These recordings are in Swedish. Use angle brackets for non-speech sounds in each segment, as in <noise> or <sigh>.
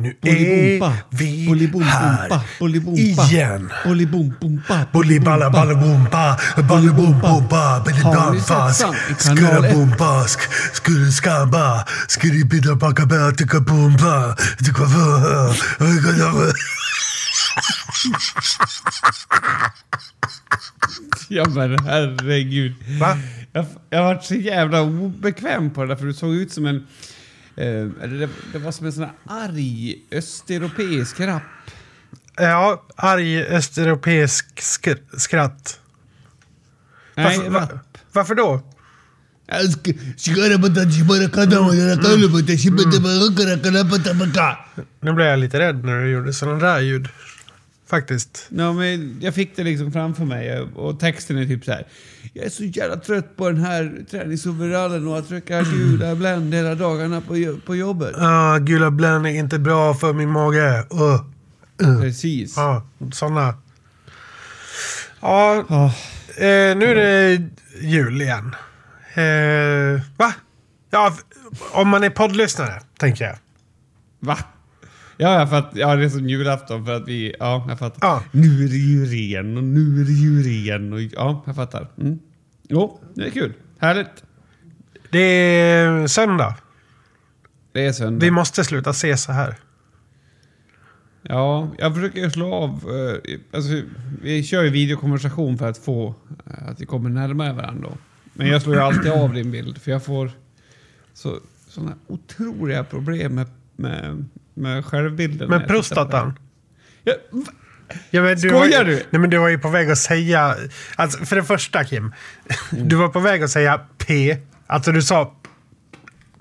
Nu är vi här igen. Bolibom, bompa. Bolibala balabompa, balabompa, Har ni balibampa, sett den i kanal ett? skurabompa, skurskamba, skuribidabakaba, tikabompa, tikabompa. <laughs> Ja men herregud. Va? Jag, jag var så jävla obekväm på det där för du såg ut som en... Eh, eller det, det var som en sån här arg östeuropeisk rapp. Ja, arg östeuropeisk skr- skratt. Nej, Varför, va, varför då? Nu blev jag lite rädd när du gjorde sådana där ljud. Faktiskt. Ja, men jag fick det liksom framför mig och texten är typ så här. Jag är så jävla trött på den här träningsoverallen och att röka gula <clears throat> Blend hela dagarna på, på jobbet. Ah, gula Blend är inte bra för min mage. Uh. Precis. Ja, sådana. Ja, eh, nu är det jul igen. Eh, va? Ja, om man är poddlyssnare, tänker jag. va? Ja, jag fatt, ja, det är som julafton för att vi... Ja, jag fattar. Ja. Nu är det jul igen och nu är det jul igen. Och, ja, jag fattar. Mm. Jo, det är kul. Härligt. Det är söndag. Det är söndag. Vi måste sluta se så här. Ja, jag försöker slå av... eh, alltså, vi kör ju videokonversation för att få eh, att vi kommer närmare varandra. Men jag slår ju alltid av din bild för jag får så, såna otroliga problem med, med, med självbilden. Men prostatan. Ja, men du Skojar var, du? Nej, men du var ju på väg att säga... Alltså, för det första, Kim. Du var på väg att säga P. Alltså, du sa...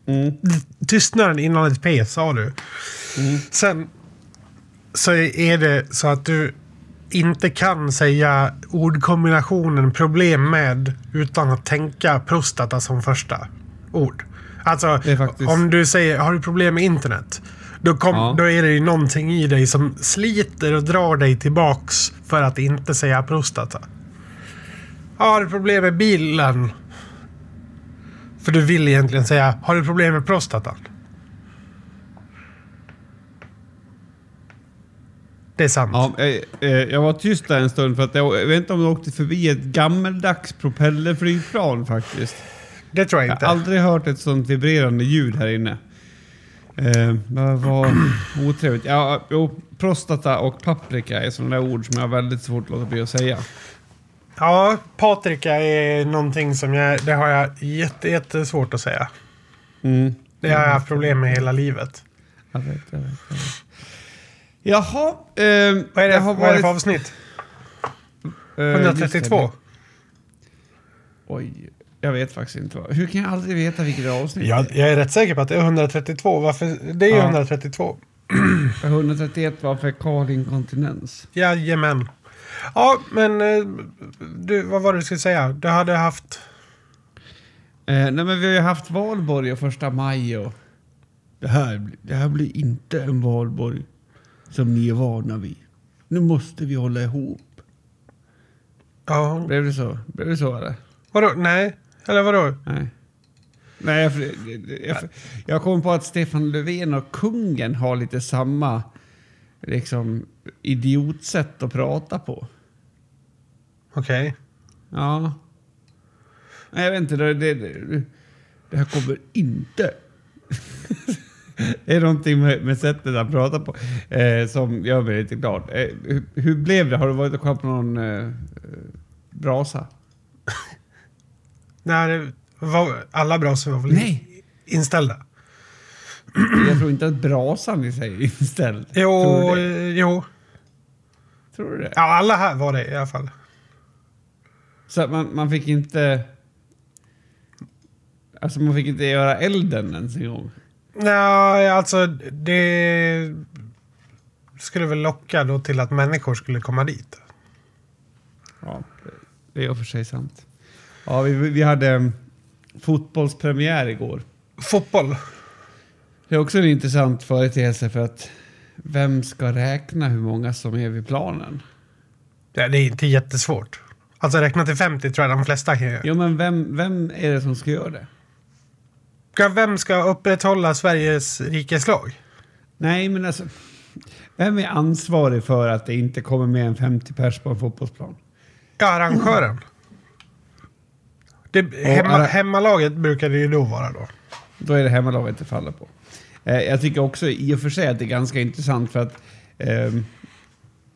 Mm. Tystnaden innan ett P, sa du. Sen så är det så att du inte kan säga ordkombinationen problem med utan att tänka prostata som första ord. Alltså, faktiskt- om du säger har du problem med internet? Då, kom, Ja. då är det ju någonting i dig som sliter och drar dig tillbaks för att inte säga prostata. Har du problem med bilen? För du vill egentligen säga, har du problem med prostatan? Det är sant. Ja, eh, eh, jag var tyst där en stund för att jag, jag vet inte om jag åkte förbi ett gammeldags propellerflygplan faktiskt. Det tror jag Jag inte. har aldrig hört ett sånt vibrerande ljud här inne. Eh, det var otrevligt. Ja, jo, prostata och paprika är sådana där ord som jag har väldigt svårt att låta bli att säga. Ja, paprika är någonting som jag... Det har jag jätte, jättesvårt att säga. Mm. Det har jag haft problem med hela livet. Jag vet, jag vet, jag vet. Jaha. Eh, Vad är det, jag har vad är det varit- för avsnitt? eh, just 132? det. Oj, jag vet faktiskt inte. vad- Hur kan jag aldrig veta vilket avsnitt Jag, det är? jag är rätt säker på att det är 132. Varför? Det är ju Ja. 132. 131 <clears throat> var fekal inkontinens. Jajamän. Ja, men eh, du, vad var det du skulle säga? Du hade haft... Eh, nej men vi har ju haft valborg och första maj och... Det här, blir- det här blir inte en valborg som ni är vana vid. Nu måste vi hålla ihop. Ja. Blev det så? Blev det så eller? Vadå? Nej? Eller vadå? Nej. Nej, jag, jag, jag, jag kom på att Stefan Löfven och kungen har lite samma liksom idiotsätt att prata på. Okej. Ja. Nej, jag vet inte. Det, det, det, här kommer inte... det är någonting med, med sättet att prata på eh, som gör mig lite glad. Eh, hur, hur blev det? Har du varit och kollat på någon eh, brasa? Det var, alla brasor var väl Nej. inställda? Jag tror inte att brasan i sig är inställd. Jo, Tror du jo. Tror du det? Ja, alla här var det i alla fall. Så att man, man fick inte... Alltså man fick inte göra elden ens en gång. Nej, alltså det skulle väl locka då till att människor skulle komma dit. Ja, det- det är i och för sig sant. Ja, vi, vi hade um, fotbollspremiär igår. Fotboll. Det är också en intressant företeelse för att vem ska räkna hur många som är vid planen? Ja, det är inte jättesvårt. Alltså räkna till 50 tror jag de flesta kan göra. Jo, men vem, vem är det som ska göra det? Vem ska upprätthålla Sveriges rikeslag? Nej, men alltså... Vem är ansvarig för att det inte kommer mer än 50 pers på en fotbollsplan? Ja, arrangören. Det, hemma, arra- hemmalaget brukar det ju då vara då. Då är det hemmalaget det faller på. Eh, jag tycker också i och för sig att det är ganska intressant för att ehm,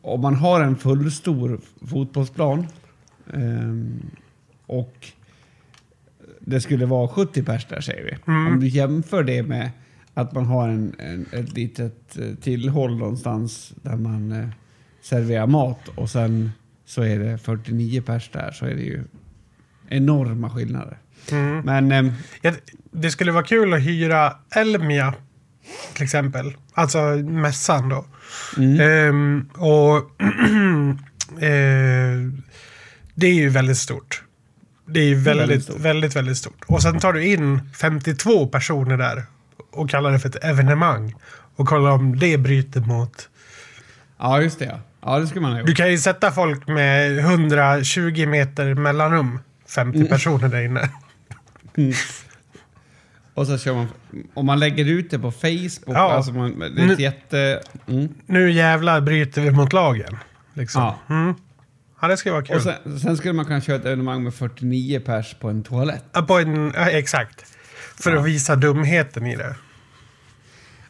om man har en fullstor fotbollsplan ehm, och det skulle vara 70 pers där säger vi. Om du jämför det med att man har en, en, ett litet eh, tillhåll någonstans där man eh, serverar mat och sen så är det 49 pers där så är det ju enorma skillnader. Mm. Men ehm, Ja, det skulle vara kul att hyra Elmia till exempel. Alltså mässan då. Mm. Ehm, och <clears throat> eh, det är ju väldigt stort. Det är ju väldigt, väldigt väldigt, stort. väldigt, stort. Och sen tar du in 52 personer där och kallar det för ett evenemang. Och kollar om det bryter mot... Ja, just det. Ja det skulle man ha gjort. Du kan ju sätta folk med 120 meter mellanrum. 50 Mm. personer där inne. Och så kör man... Om man lägger ut det på Facebook, Ja. alltså man, det är Nu- jätte... Mm. Nu jävlar bryter vi mot lagen. Liksom. Ja. Mm. Ja, det ska vara kul. Och sen, sen skulle man kunna köra ett evenemang med 49 pers på en toalett. Ja, på en, ja, exakt. För Ja. att visa dumheten i det.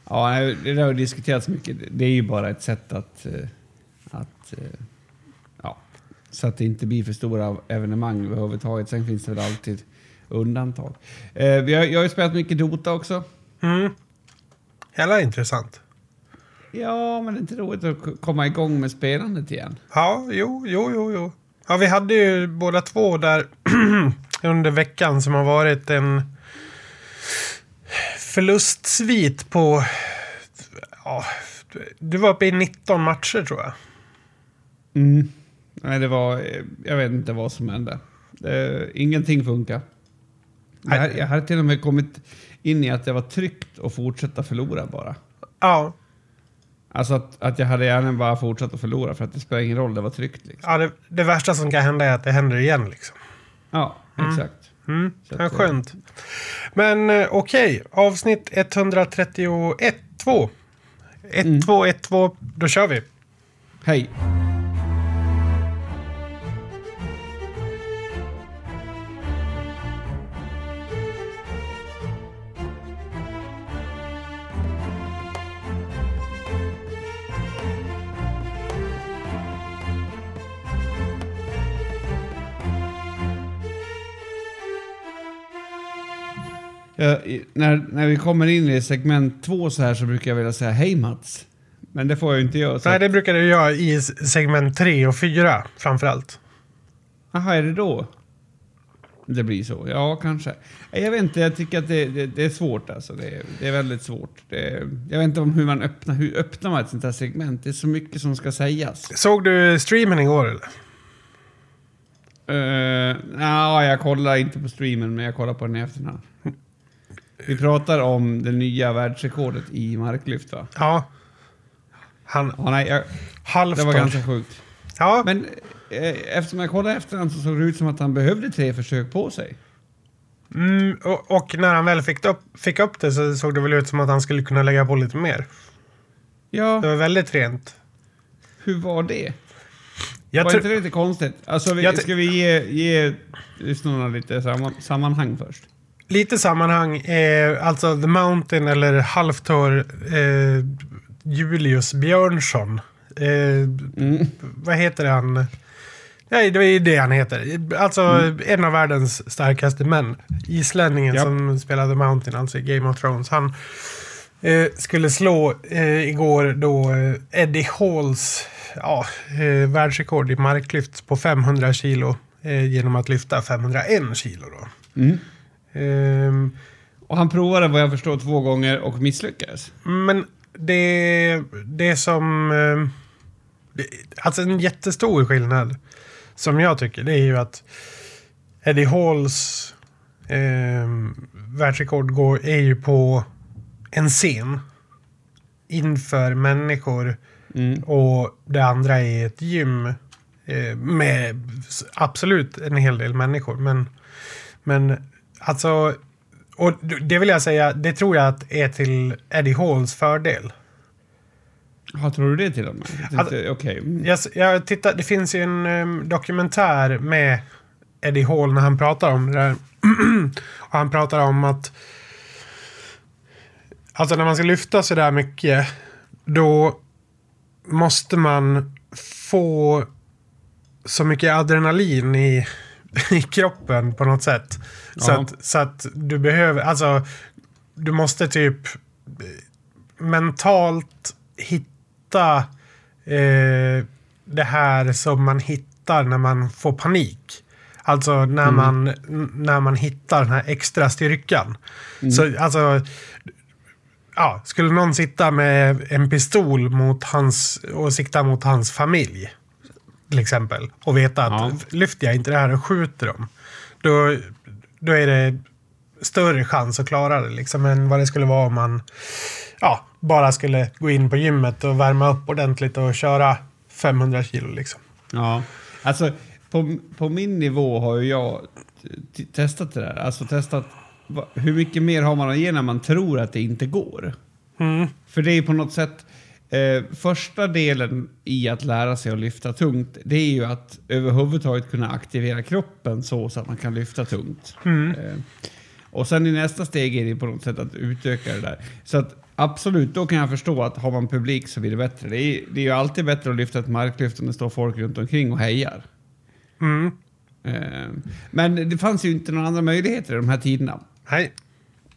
Ja, det har diskuterats mycket. Det är ju bara ett sätt att... eh, att eh, så att det inte blir för stora evenemang överhuvudtaget. Sen finns det väl alltid undantag. Eh, vi har, jag har ju spelat mycket Dota också. Mm. Jävla intressant. Ja, men det är inte roligt att komma igång med spelandet igen. Ja, jo, jo, jo, jo. Ja, vi hade ju båda två där <clears throat> under veckan som har varit en förlustsvit på... Ja, du var uppe i 19 matcher tror jag. Mm. Nej, det var... eh, Jag vet inte vad som hände. Det, ingenting funkar. Jag, jag hade till och med kommit in i att det var tryggt att fortsätta förlora bara. Ja, Alltså att, att jag hade gärna bara fortsatt att förlora för att det spelar ingen roll, det var tryggt. Liksom. ja det, det värsta som kan hända är att det händer igen liksom. Ja, exakt. Mm, Så ja, eh, skönt. Men eh, okej, avsnitt 131, 2. 1, Mm. 2, 1, 2. Då kör vi. Hej! Ja, när, när vi kommer in i segment två så här så brukar jag vilja säga hej Mats. Men det får jag ju inte göra. Så Nej, det brukar du göra i segment 3 och 4 framförallt. Jaha, är det då? Det blir så? Ja, kanske. Nej, Jag vet inte, jag tycker att det, det, det är svårt alltså. Det är, det är väldigt svårt. Jag vet inte om hur man öppnar, hur öppnar man ett sånt här segment? Det är så mycket som ska sägas. Såg du streamen igår eller? Uh, ja, jag kollar inte på streamen, men jag kollar på den i efterhand. Vi pratar om det nya världsrekordet i marklyft va? Ja. Han Ja, nej, jag, halvt det var ganska sjukt. Ja, Men eh, eftersom jag kollade efterhand så såg det ut som att han behövde tre försök på sig. mm, och, och när han väl fick upp, fick upp det så såg det väl ut som att han skulle kunna lägga på lite mer. Ja, Det var väldigt rent. hur var det? Jag var inte det lite konstigt? Alltså, vi, ska vi ge, ge lyssnarna lite samman, sammanhang först? Lite sammanhang. Eh, alltså The Mountain eller Halvtor eh, Julius Björnsson. Eh, Mm. Vad heter han? Nej, det är ju det han heter. Alltså en av världens starkaste män. Islänningen Japp. som spelade Mountain, alltså i Game of Thrones. Han eh, skulle slå eh, igår då eh, Eddie Halls ja, eh, världsrekord i marklyft på 500 kilo. Eh, genom att lyfta 501 kilo då. Mm. Ehm, Och han provade vad jag förstår två gånger och misslyckades. Men det, det som... eh, Det, alltså en jättestor skillnad som jag tycker det är ju att Eddie Halls eh, världsrekord går, är ju på en scen inför människor Mm. och det andra är ett gym eh, med absolut en hel del människor. Men, men alltså, och det vill jag säga, det tror jag att är till Eddie Halls fördel. Ja, tror du det till och med? Alltså- Okej. Mm. Jag, jag tittar, det finns ju en em, dokumentär med Eddie Hall när han pratar om det där. <clears throat> och han pratar om att alltså när man ska lyfta så där mycket då måste man få så mycket adrenalin i, <laughs> i kroppen på något sätt. Så, Ja. att, så att du behöver, alltså du måste typ mentalt hitta eh, det här som man hittar när man får panik. Alltså när, man, n- när man hittar den här extra styrkan. Så alltså, ja, skulle någon sitta med en pistol mot hans, och sikta mot hans familj till exempel och veta att Ja. lyfter jag inte det här och skjuter dem då, då är det större chans att klara det liksom än vad det skulle vara om man ja, bara skulle gå in på gymmet och värma upp ordentligt och köra 500 kilo liksom. Ja. Alltså, på, på min nivå har ju jag testat det där. Alltså testat hur mycket mer har man att ge när man tror att det inte går. Mm. För det är på något sätt eh, första delen i att lära sig att lyfta tungt. Det är ju att överhuvudtaget kunna aktivera kroppen så, så att man kan lyfta tungt. Eh, och sen i nästa steg är det på något sätt att utöka det där. Så att absolut, då kan jag förstå att har man publik så blir det bättre. Det är, det är ju alltid bättre att lyfta ett marklyft om det står folk runt omkring och hejar. Mm. Eh, men det fanns ju inte några andra möjligheter i de här tiderna. Nej.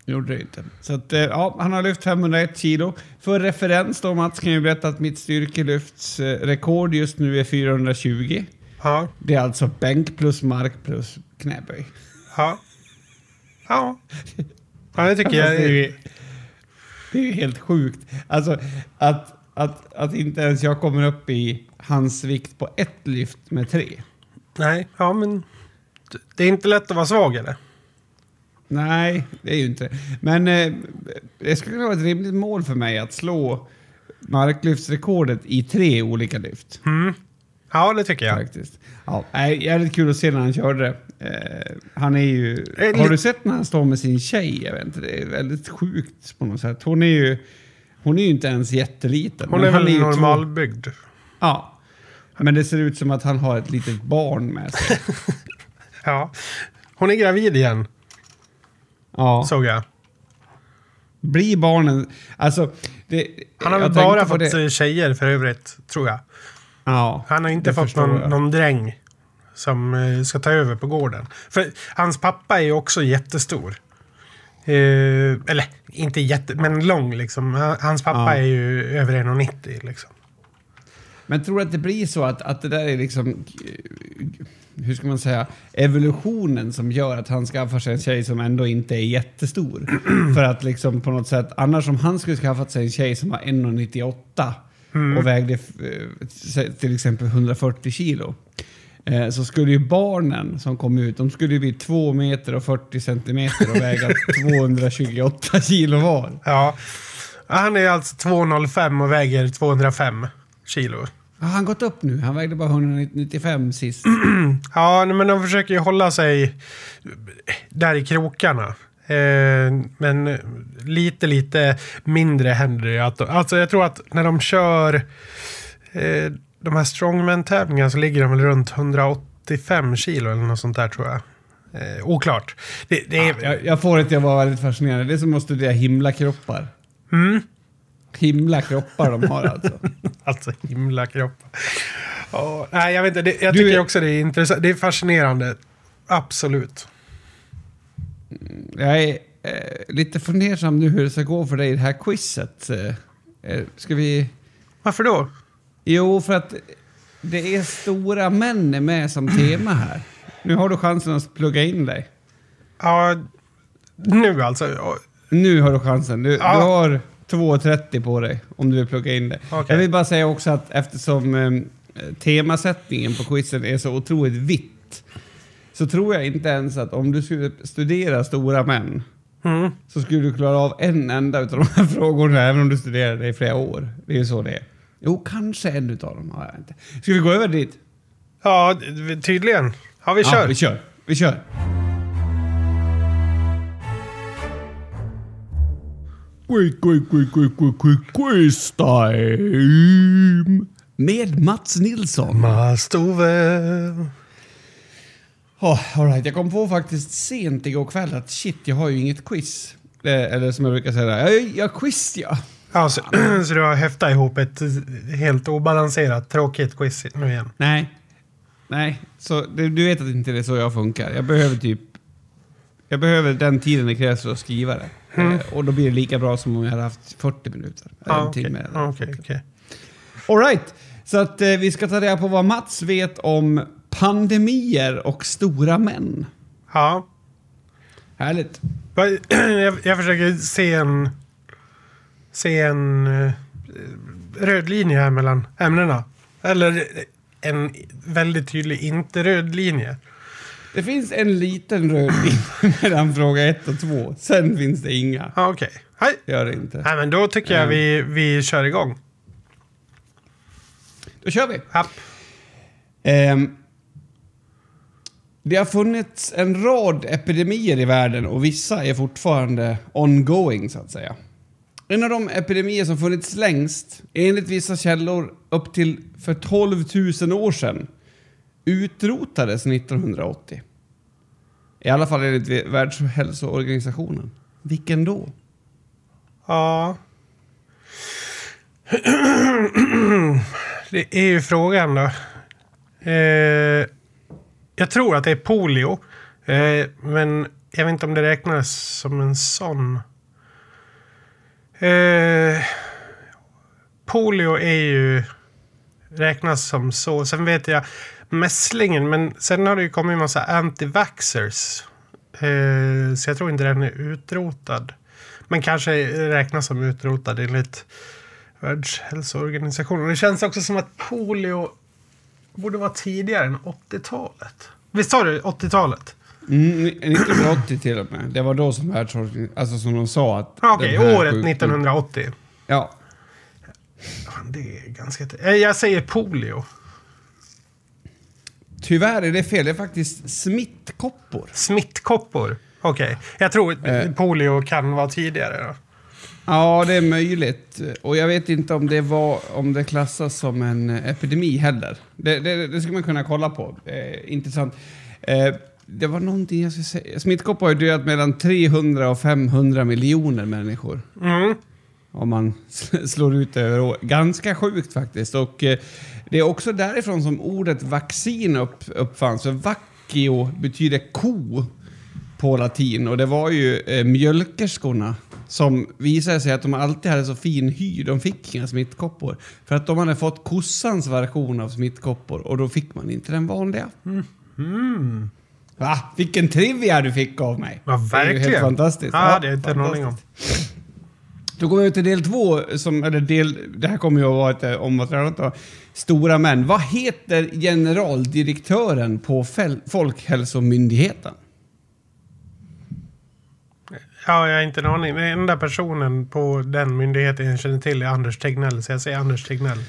Gjorde det inte. Så att, eh, ja, han har lyft 501 kilo. För referens då Mats kan jag berätta att mitt styrkelyftsrekord just nu är 420. Ja. Det är alltså bänk plus mark plus knäböj. Ja. Ja. Ja, det tycker jag. <laughs> det, är ju, det är ju helt sjukt. Alltså att, att, att inte ens jag kommer upp i hans vikt på ett lyft med tre. Nej, ja men det är inte lätt att vara svag eller? Nej, det är ju inte. Men eh, det skulle vara ett rimligt mål för mig att slå marklyftsrekordet i tre olika lyft. Mm. Ja, det tycker jag. Faktiskt. Ja, jävligt kul att se när han körde det. Eh, han är ju... Eh, Har du sett när han står med sin tjej? Jag vet inte, det är väldigt sjukt på något sätt. Hon är ju, hon är ju inte ens jätteliten. Hon är väl två- normalbyggd. Ja. Men det ser ut som att han har ett litet barn med sig. <laughs> Ja. Hon är gravid igen, Ja. såg jag. Blir barnen... Alltså... Det, Han har väl bara fått det. tjejer för övrigt, tror jag. Ja, Han har inte fått någon, någon dräng som eh, ska ta över på gården. För hans pappa är ju också jättestor. Eh, eller inte jätte, men lång liksom. Ha- Hans pappa Ja. är ju över 1,90 liksom. Men tror du att det blir så att, att det där är liksom, eh, hur ska man säga, evolutionen som gör att han skaffar sig en tjej som ändå inte är jättestor? <clears throat> För att liksom på något sätt, annars om han skulle skaffat sig en tjej som var 1,98 och vägde eh, till exempel 140 kilo. eh, Så skulle ju barnen som kom ut, de skulle ju bli 2 meter och 40 centimeter och väga <laughs> 228 kilo var. Ja. Han är alltså 2,05 och väger 205 kilo. Har han gått upp nu? Han vägde bara 195 sist. <clears throat> Ja, men de försöker ju hålla sig där i krokarna. Eh, men lite, lite mindre händer det. Att, alltså jag tror att när de kör eh, de här strongman-tävlingarna så ligger de väl runt 185 kilo eller något sånt där tror jag. Eh, oklart. Det, det är, Jag, jag får det till att vara väldigt fascinerande. Det är som att studera himlakroppar. Mm. Himlakroppar de har alltså. <laughs> Alltså himla kroppar. Ja, nej, jag vet inte. Det, jag Du tycker också det är intressant. Det är fascinerande. Absolut. Jag är eh, lite fundersam nu hur det ska gå för dig i det här quizet. Eh, eh, ska vi... Varför då? Jo, för att det är stora män med som tema här. Nu har du chansen att plugga in dig. Ja, nu alltså. Nu har du chansen. Du, Ja. du har 2.30 på dig om du vill plugga in dig. Okej. Jag vill bara säga också att eftersom eh, temasättningen på quizen är så otroligt vitt så tror jag inte ens att om du skulle studera stora män Mm. så skulle du klara av en enda av de här <laughs> frågorna även om du studerar det i flera år. Det är ju så det är. Jo, kanske en utav dem. Ja, jag inte. Ska vi gå över dit? Ja, tydligen. Ja, vi Ja, kör. vi kör. Vi kör. Quiz, quiz, quiz, quiz, quiz, quiz, quiz time! Med Mats Nilsson. Mastove. Oh, all right. Jag kom på faktiskt sent igår kväll att shit, jag har ju inget quiz. Eh, Eller som jag brukar säga, jag, jag quiz ja. Ja, så, <clears throat> så du har häftat ihop ett helt obalanserat tråkigt quiz nu igen? Nej. Nej, så du, du vet att inte det är så jag funkar. Jag behöver typ... Jag behöver den tiden det krävs för att skriva det. Eh, och då blir det lika bra som om jag hade haft 40 minuter. En okej. timme. eller okej, sånt. okej. All right. Så att eh, vi ska ta reda på vad Mats vet om pandemier och stora män. Ja. Härligt. <clears throat> Jag, jag försöker se en... Se en eh, röd linje här mellan ämnena. Eller en väldigt tydlig inte röd linje. Det finns en liten röd linje <laughs> mellan fråga ett och två. Sen finns det inga. Ja, okej. Hej. Gör det inte. Nej, men då tycker jag Ja. vi, vi kör igång. Då kör vi. App. Ehm, det har funnits en rad epidemier i världen och vissa är fortfarande ongoing så att säga. En av de epidemier som funnits längst, enligt vissa källor upp till för 12 000 år sedan, utrotades 1980. I alla fall enligt Världshälsoorganisationen. Vilken då? Ja. <clears throat> Det är ju frågan då. Eh, jag tror att det är polio. Eh, men jag vet inte om det räknas som en sån. Eh, polio är ju räknas som så. Sen vet jag mässlingen, men sen har det ju kommit en massa antivaxxers. Eh, så jag tror inte den är utrotad. Men kanske räknas som utrotad enligt Världshälsoorganisationen. Det känns också som att polio borde vara tidigare än 80-talet. Visst sa du 80-talet? Mm, 1980 till och med. Det var då som världsorganisationen, alltså som de sa att... Okej, här året sjukdomen- 1980. Ja. Fan, Det är ganska... Eh, Jag säger polio. Tyvärr är det fel. Det är faktiskt smittkoppor. Smittkoppor. Okej. Jag tror Eh. polio kan vara tidigare då. Ja, det är möjligt. Och jag vet inte om det, var, om det klassas som en epidemi heller. Det, det, det ska man kunna kolla på. Eh, intressant. Eh, det var någonting jag skulle säga. Smittkoppor har ju dödat mellan 300 och 500 miljoner människor. Mm. Om man <laughs> slår ut det över år. Ganska sjukt faktiskt. Och eh, det är också därifrån som ordet vaccin upp, uppfanns. För vaccio betyder ko på latin. Och det var ju eh, mjölkerskorna som visade sig att de alltid hade så fin hy. De fick inga smittkoppor. För att de hade fått kossans version av smittkoppor och då fick man inte den vanliga. Mm. Va? Vilken trivia du fick av mig! Ja, Det är ju verkligen. helt fantastiskt. Ja, det är inte en aning om. Då går vi till del två, som, eller del, det här kommer ju att vara ett eh, då. Stora män. Vad heter generaldirektören på Fel- Folkhälsomyndigheten? Ja, jag har inte en aning. Den enda personen på den myndigheten jag känner till är Anders Tegnell, så jag säger Anders Tegnell.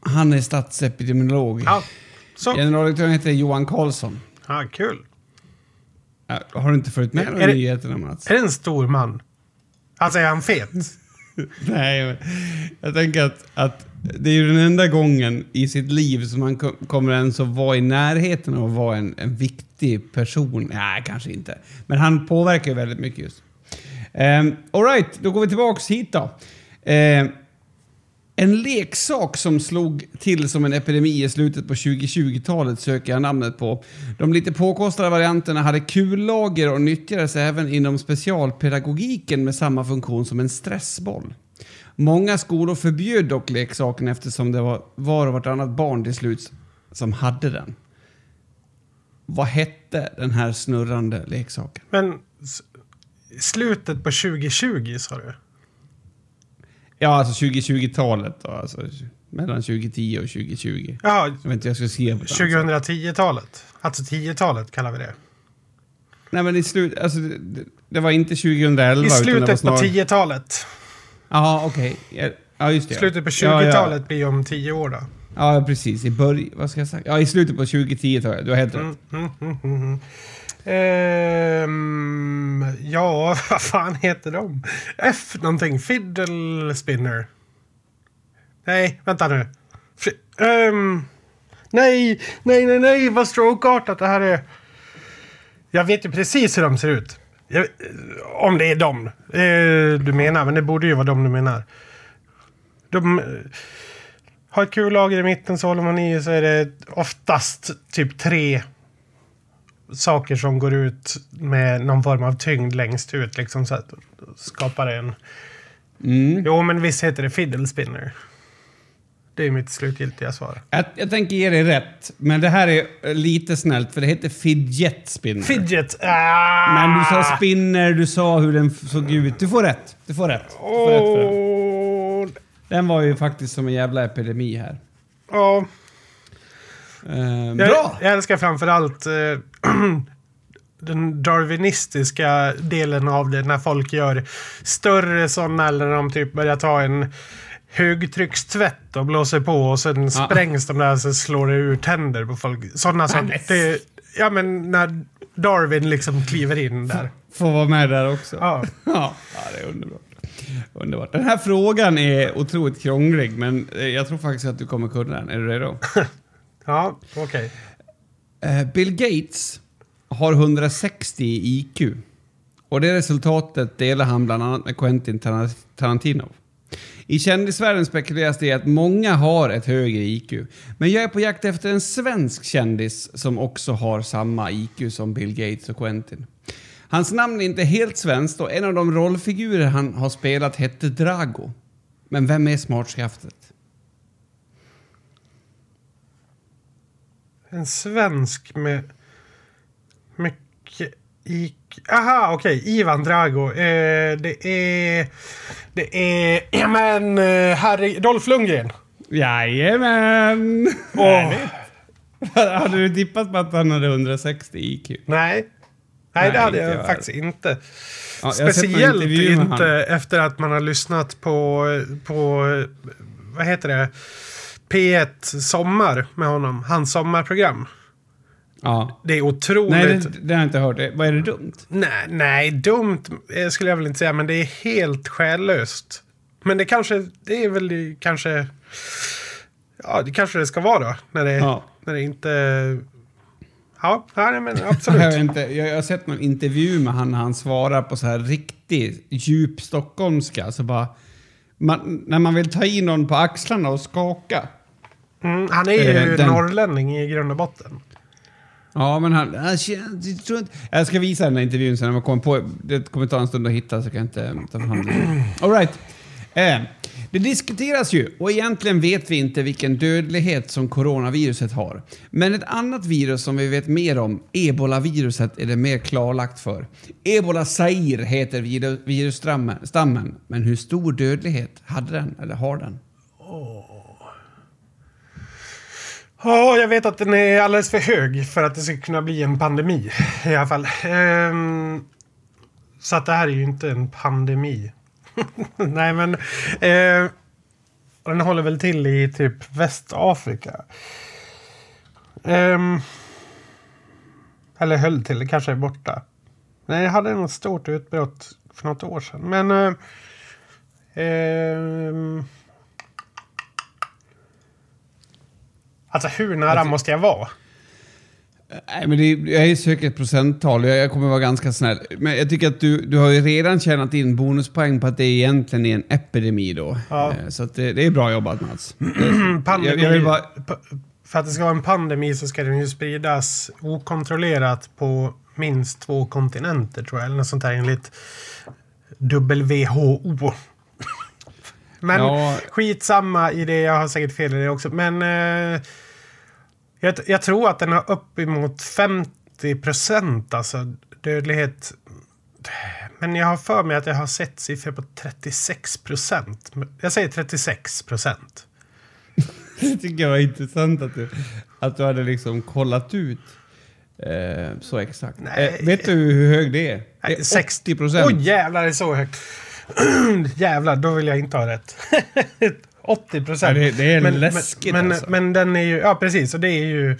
Han är statsepidemiolog. Ja, så. Generaldirektören heter Johan Karlsson. Ja, kul. Har du inte följt med Är det- nyheterna Mats? Är det en stor man? Alltså, är han fet? <laughs> Nej, jag tänker att, att det är ju den enda gången i sitt liv som man ko- kommer ens att vara i närheten av att vara en, en viktig person. Nej, kanske inte. Men han påverkar ju väldigt mycket just. Um, Alright, då går vi tillbaks hit då. Ehm, en leksak som slog till som en epidemi i slutet på 2020-talet söker jag namnet på. De lite påkostade varianterna hade kullager och nyttjades även inom specialpedagogiken med samma funktion som en stressboll. Många skolor förbjöd dock leksaken eftersom det var var och vartannat barn till slut som hade den. Vad hette den här snurrande leksaken? Men slutet på 2020 sa du? Ja, alltså 2020-talet då. Alltså mellan 2010 och 2020. Ja, Jag vet inte, jag ska skriva på ett annat sätt. 2010-talet. Alltså 10-talet kallar vi det. Nej men i slut, alltså, det, det var inte 2011 I slutet på snar... 10-talet. Jaha, okej. Ja, Ja, just det. Slutet på Ja, 20-talet blir om 10 år då. Ja, ja precis. I början... Vad ska jag säga? Ja, i slutet på 2010-talet. Du har helt rätt. Mm, mm, mm, mm. Ehm, ja, <laughs> vad fan heter de? F någonting. Fiddle spinner. Nej, vänta nu. F ehm, nej, nej, nej, nej, vad strokeartat det här är. Jag vet ju precis hur de ser ut. Jag, eh, om det är dem eh, du menar, men det borde ju vara dem du menar. De eh, har ett kullager i mitten så håller man i så är det oftast typ tre saker som går ut med någon form av tyngd längst ut. Liksom, så att skapar en... Mm. Jo, men visst heter det fiddle spinner. Det är mitt slutgiltiga svar. Jag, jag tänker ge dig rätt, men det här är lite snällt för det heter fidget spinner. Fidget! Ah! Men du sa spinner, du sa hur den såg ut. Du får rätt. Du får rätt. Du får rätt för den. Den var ju faktiskt som en jävla epidemi här. Ja, Eh, jag, bra! jag älskar framförallt eh, <clears throat> den darwinistiska delen av det när folk gör större sådana eller när de typ börjar ta en högtryckstvätt och blåser på och sen sprängs de där så slår det ur tänder på folk. Sådana som... men- Det, ja men när Darwin liksom kliver in där. Får vara med där också. Ja. <laughs> Ja, ja, det är underbart. Underbart. Den här frågan är otroligt krånglig, men eh, jag tror faktiskt att du kommer kunna den. Är du redo? <laughs> Ja, okej. Okay. Bill Gates har 160 i IQ. Och det resultatet delar han bland annat med Quentin Tarantino. I kändisvärlden spekuleras det i att många har ett högre IQ. Men jag är på jakt efter en svensk kändis som också har samma IQ som Bill Gates och Quentin. Hans namn är inte helt svenskt och en av de rollfigurer han har spelat hette Drago. Men vem är smartskaftet? En svensk med mycket IQ. Aha, okej. Ivan Drago. Eh, det är... Det är... Ja men, eh, Harry... Dolph Lundgren. Jajamän! Härligt. <laughs> hade du tippat på att han hade 160 IQ? Nej. Nej, Nej, det hade jag jag faktiskt inte. Ja, Speciellt inte han. efter att man har lyssnat på, på... Vad heter det? P1 Sommar med honom. Hans sommarprogram. Ja. Det är otroligt... Nej, det, det har jag inte hört. Det- Vad är det dumt? Nej, nej, dumt eh, skulle jag väl inte säga, men det är helt själlöst. Men det kanske, det är väl det kanske... Ja, det kanske det ska vara då. När det, Ja. när det inte... Ja, nej, men <laughs> Jag, absolut. inte, jag, jag har sett någon intervju med han när han svarar på så här riktig djup stockholmska. Så bara, man, när man vill ta i någon på axlarna och skaka. Mm, han är ju Eh, den- norrlänning i grund och botten. Ja, men han... Jag, jag, tror inte, jag ska visa den här intervjun sen när man kommer på... Det kommer ta en stund att hitta så kan jag inte ta fram den. <clears throat> All right. Eh, det diskuteras ju och egentligen vet vi inte vilken dödlighet som coronaviruset har. Men ett annat virus som vi vet mer om, ebolaviruset, är det mer klarlagt för. Ebola Zaire heter viru- virusstammen, stammen, men hur stor dödlighet hade den, eller har den? Ja, jag vet att den är alldeles för hög för att det ska kunna bli en pandemi. I alla fall. Ehm, så att det här är ju inte en pandemi. <laughs> Nej, men... Eh, den håller väl till i typ Västafrika. Ehm, eller höll till, kanske är borta. Nej, jag hade något stort utbrott för något år sedan. Men... Eh, ehm, alltså hur nära måste jag vara? Nej, men det, jag söker ett procenttal. Jag, jag kommer vara ganska snäll. Men jag tycker att du, du har ju redan tjänat in bonuspoäng på att det egentligen är en epidemi då. Ja. Eh, Så det, det är bra jobbat Mats. <clears throat> pandemi, Jag- jag bara- För att det ska vara en pandemi så ska den ju spridas okontrollerat på minst två kontinenter tror jag. Eller något sånt här enligt WHO. Men Ja. skitsamma i det. Jag har säkert fel i det också. Men eh, jag, jag tror att den har uppemot 50 procent alltså dödlighet. Men jag har för mig att jag har sett siffror på 36 procent. Jag säger 36 procent. Det tycker jag var intressant att du, att du hade liksom kollat ut eh, så exakt. Nej. Eh, vet du hur hög det är? Det är sex- 60 procent. Oj jävlar, det är så högt. <clears throat> jävlar, då vill jag inte ha rätt. <laughs> 80 procent. Ja, det- det är läskigt men, alltså. men den är ju, ja precis, och det är ju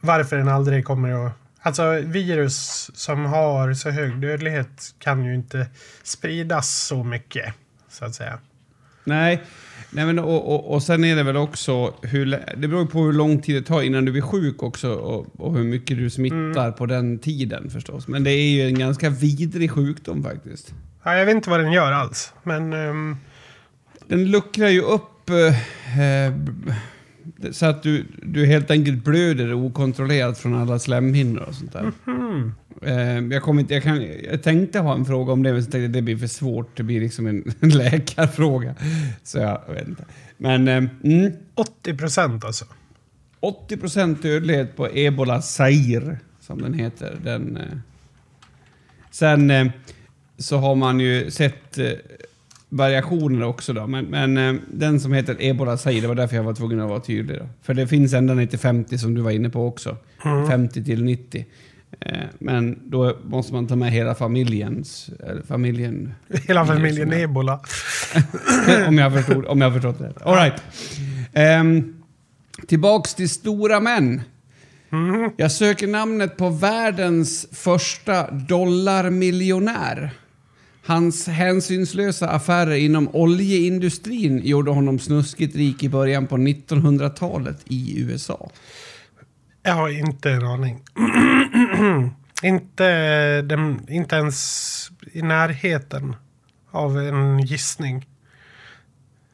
varför den aldrig kommer att... Alltså virus som har så hög dödlighet kan ju inte spridas så mycket. Så att säga. Nej, Nej men, och, och, och sen är det väl också, hur, det beror på hur lång tid det tar innan du blir sjuk också och, och hur mycket du smittar på den tiden förstås. Men det är ju en ganska vidrig sjukdom faktiskt. Ja, jag vet inte vad den gör alls. Men ehm, Den luckrar ju upp eh, eh, så att du, du helt enkelt blöder okontrollerat från alla slemhinnor och sånt där. Eh, jag, kommer inte, jag, kan, jag tänkte ha en fråga om det, men så tänkte jag att det blir för svårt. Det blir liksom en, en <laughs> läkarfråga. Så jag vet inte. Men eh, mm, 80 procent alltså. 80% dödlighet på ebola Zaire, som den heter. Den, eh. Sen eh, så har man ju sett variationer också då, men, men eh, den som heter ebola Zaire, det var därför jag var tvungen att vara tydlig. Då. För det finns ända ner till 50 som du var inne på också. 50 till 90. Eh, men då måste man ta med hela familjens, eller familjen, Hela familjen är- ebola. <laughs> om jag förstod, om jag förstått det. All right. Ehm, tillbaks till stora män. Jag söker namnet på världens första dollarmiljonär. Hans hänsynslösa affärer inom oljeindustrin gjorde honom snuskigt rik i början på 1900-talet i USA. Jag har inte en aning. <clears throat> inte, den, inte ens i närheten av en gissning.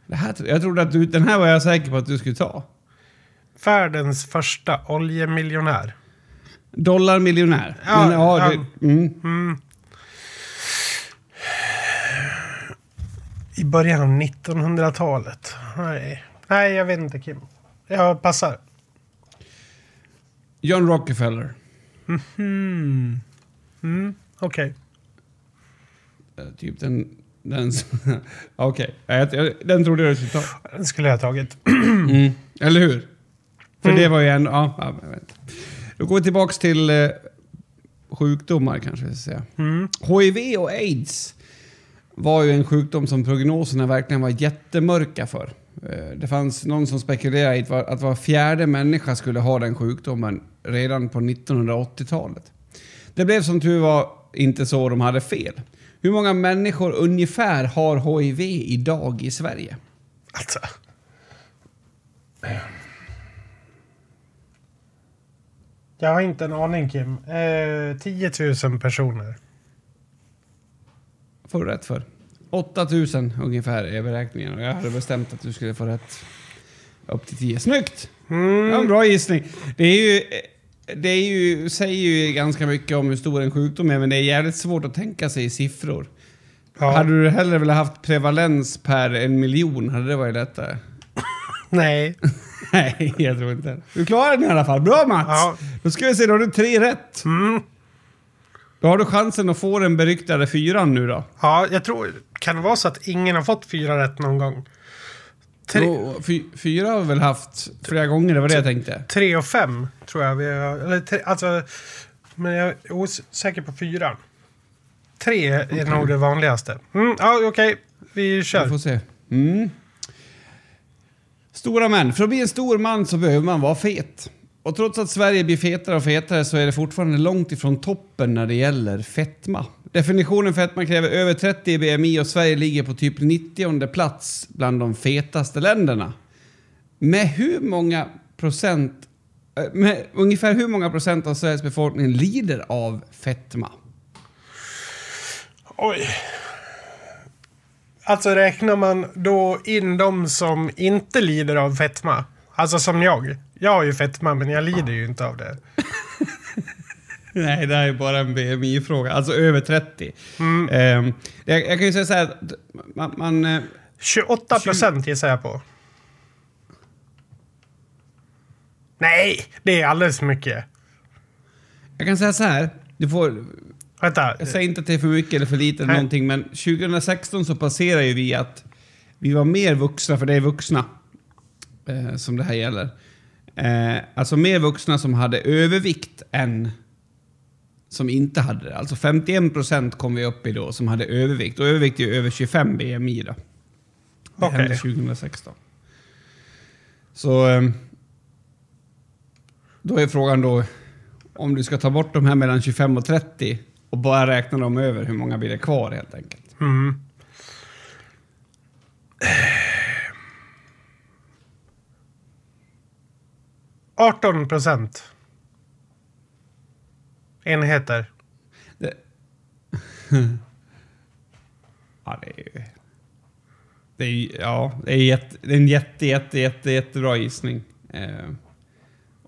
Det här, jag trodde att du, den här var jag säker på att du skulle ta. Världens första oljemiljonär. Dollarmiljonär. Ja, Men, ja, ja. det, mm. Mm. I början av 1900-talet. Nej. Nej, jag vet inte Kim. Jag passar. John Rockefeller. Mm. Mm. Okej. Eh, Typ den... den <laughs> Okej, jag- den trodde jag du skulle ta. Den skulle jag ha tagit. <clears throat> Mm. Eller hur? För det var ju en... Ja, ja, jag vet. Då går vi tillbaks till eh, sjukdomar kanske jag ska säga. Mm. HIV och aids var ju en sjukdom som prognoserna verkligen var jättemörka för. Eh, Det fanns någon som spekulerade i att var, att var fjärde människa skulle ha den sjukdomen redan på 1980-talet. Det blev som tur var inte så de hade fel. Hur många människor ungefär har HIV idag i Sverige? Alltså. Jag har inte en aning Kim. Eh, 10 000 personer. Får du rätt för. 8000 ungefär är beräkningen och jag hade bestämt att du skulle få rätt upp till 10. Snyggt! Det var en bra gissning. Det är ju... Det är ju, säger ju ganska mycket om hur stor en sjukdom är, men det är jävligt svårt att tänka sig i siffror. Ja. Hade du hellre velat haft prevalens per en miljon, hade det varit lättare? <laughs> Nej. <laughs> Nej, jag tror inte. Du klarade den i alla fall. Bra Mats! Ja. Då ska vi se, då har du tre rätt. Mm. Då har du chansen att få den beryktade fyran nu då. Ja, jag tror... Kan det vara så att ingen har fått fyra rätt någon gång? Tre, Jo, fy, fyra har vi väl haft flera gånger, det var det jag tänkte. tre och fem tror jag vi har... Eller tre, alltså... Men jag är osäker på fyra. Tre är nog det vanligaste. Mm, ja, okej. Vi Vi kör. får se. Mm. Stora män. För att bli en stor man så behöver man vara fet. Och trots att Sverige blir fetare och fetare så är det fortfarande långt ifrån toppen när det gäller fetma. Definitionen fetma kräver över 30 i BMI och Sverige ligger på typ 90 plats bland de fetaste länderna. Med hur många procent, eh, med ungefär hur många procent av Sveriges befolkning lider av fetma? Oj. Alltså räknar man då in de som inte lider av fetma? Alltså som jag. Jag har ju fetma men jag lider ju inte av det. <laughs> Nej, det här är bara en BMI-fråga. Alltså över 30. Ehm, jag, jag kan ju säga så här, att man... man eh, 28 procent gissar jag på. Nej, det är alldeles för mycket. jag kan säga så här, du får... Vänta. Jag säger inte att det är för mycket eller för lite eller någonting, men 2016 så passerar ju vi att vi var mer vuxna, för det är vuxna eh, som det här gäller. Eh, alltså mer vuxna som hade övervikt än som inte hade det. Alltså 51 procent kom vi upp i då som hade övervikt. Och övervikt är ju över 25 BMI då. Det Okej. hände 2016. Så... ehm, Då är frågan då om du ska ta bort de här mellan 25 och 30 och bara räkna dem över hur många blir det kvar helt enkelt. Mm. Arton procent. Enheter. Det... <laughs> ja, det är ju... Det är, ja, det är, jätte, det är en jätte, jätte, jätte, jättebra gissning. Eh,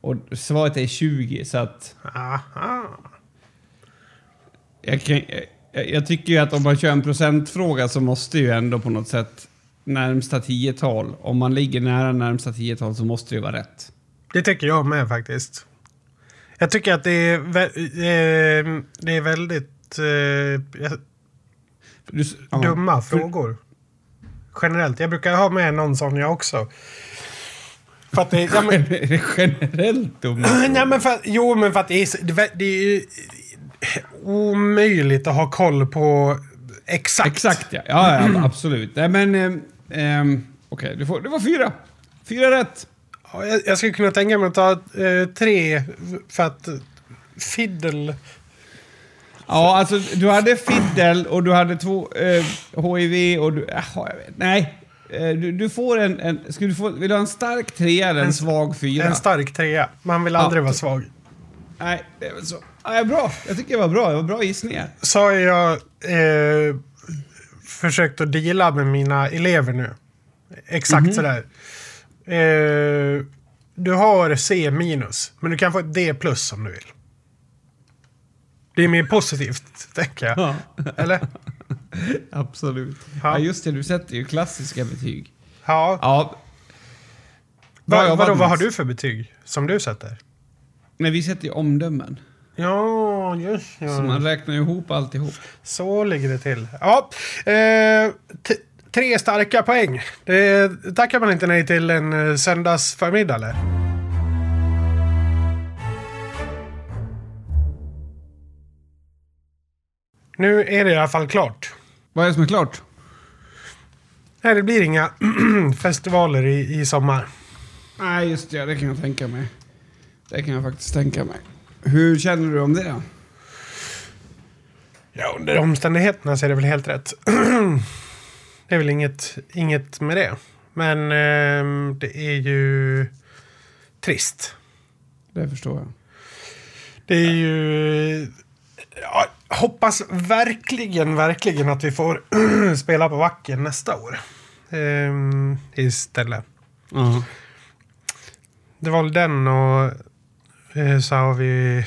och svaret är 20, så att... Aha. Jag, kan, jag, jag tycker ju att om man kör en procentfråga så måste ju ändå på något sätt närmsta tiotal, om man ligger nära närmsta tiotal så måste det ju vara rätt. Det tycker jag med faktiskt. Jag tycker att det är, vä- eh, det är väldigt eh, Du, dumma frågor. Generellt. Jag brukar ha med någon sån jag också. För att det, ja, men, <laughs> Är det generellt dumma? <clears throat> nej, men för, jo, men för att det är, det, är- omöjligt att ha koll på exakt. Exakt ja. Ja, ja absolut. Nej men... ehm, ehm, Okej, du får, det var fyra. Fyra rätt. Ja, Jag, jag skulle kunna tänka mig att ta eh, tre för att fiddle... Ja, alltså du hade fiddle och du hade två eh, HIV och du... Vet. Nej. Eh, Du, du får en... en ska du få, vill du ha en stark trea eller en, En- svag fyra? En stark trea. Man vill aldrig Ja. vara svag. Nej, det är väl så. Ja, bra. Jag tycker det var bra. Det var bra gissningar. Så har jag eh, försökt att deala med mina elever nu. Exakt sådär. Eh, du har C minus, men du kan få ett D plus om du vill. Det är mer positivt, tänker jag. Ja. Eller? <laughs> Absolut. Ja. Ja. just det. Du sätter ju klassiska betyg. Ja. Ja. Va, vadå, vad har Mats. du för betyg som du sätter? Nej, vi sätter ju omdömen. Ja, just ja. Så man räknar ihop alltihop. Så ligger det till. Ja, eh, tre starka poäng. Det tackar man inte nej till en eh, söndagsförmiddag eller? Nu är det i alla fall klart. Vad är det som är klart? Nej, det blir inga <clears throat> festivaler i, i sommar. Nej, just det. Det kan jag tänka mig. Det kan jag faktiskt tänka mig. Hur känner du om det? Ja, under omständigheterna så är det väl helt rätt. <clears throat> det är väl inget, inget med det. Men ehm, det är ju trist. Det förstår jag. Det är ju... Ja, hoppas verkligen, verkligen att vi får <clears throat> spela på Wacken nästa år. Ehm, istället. Ja. Det var väl den och eh, så har vi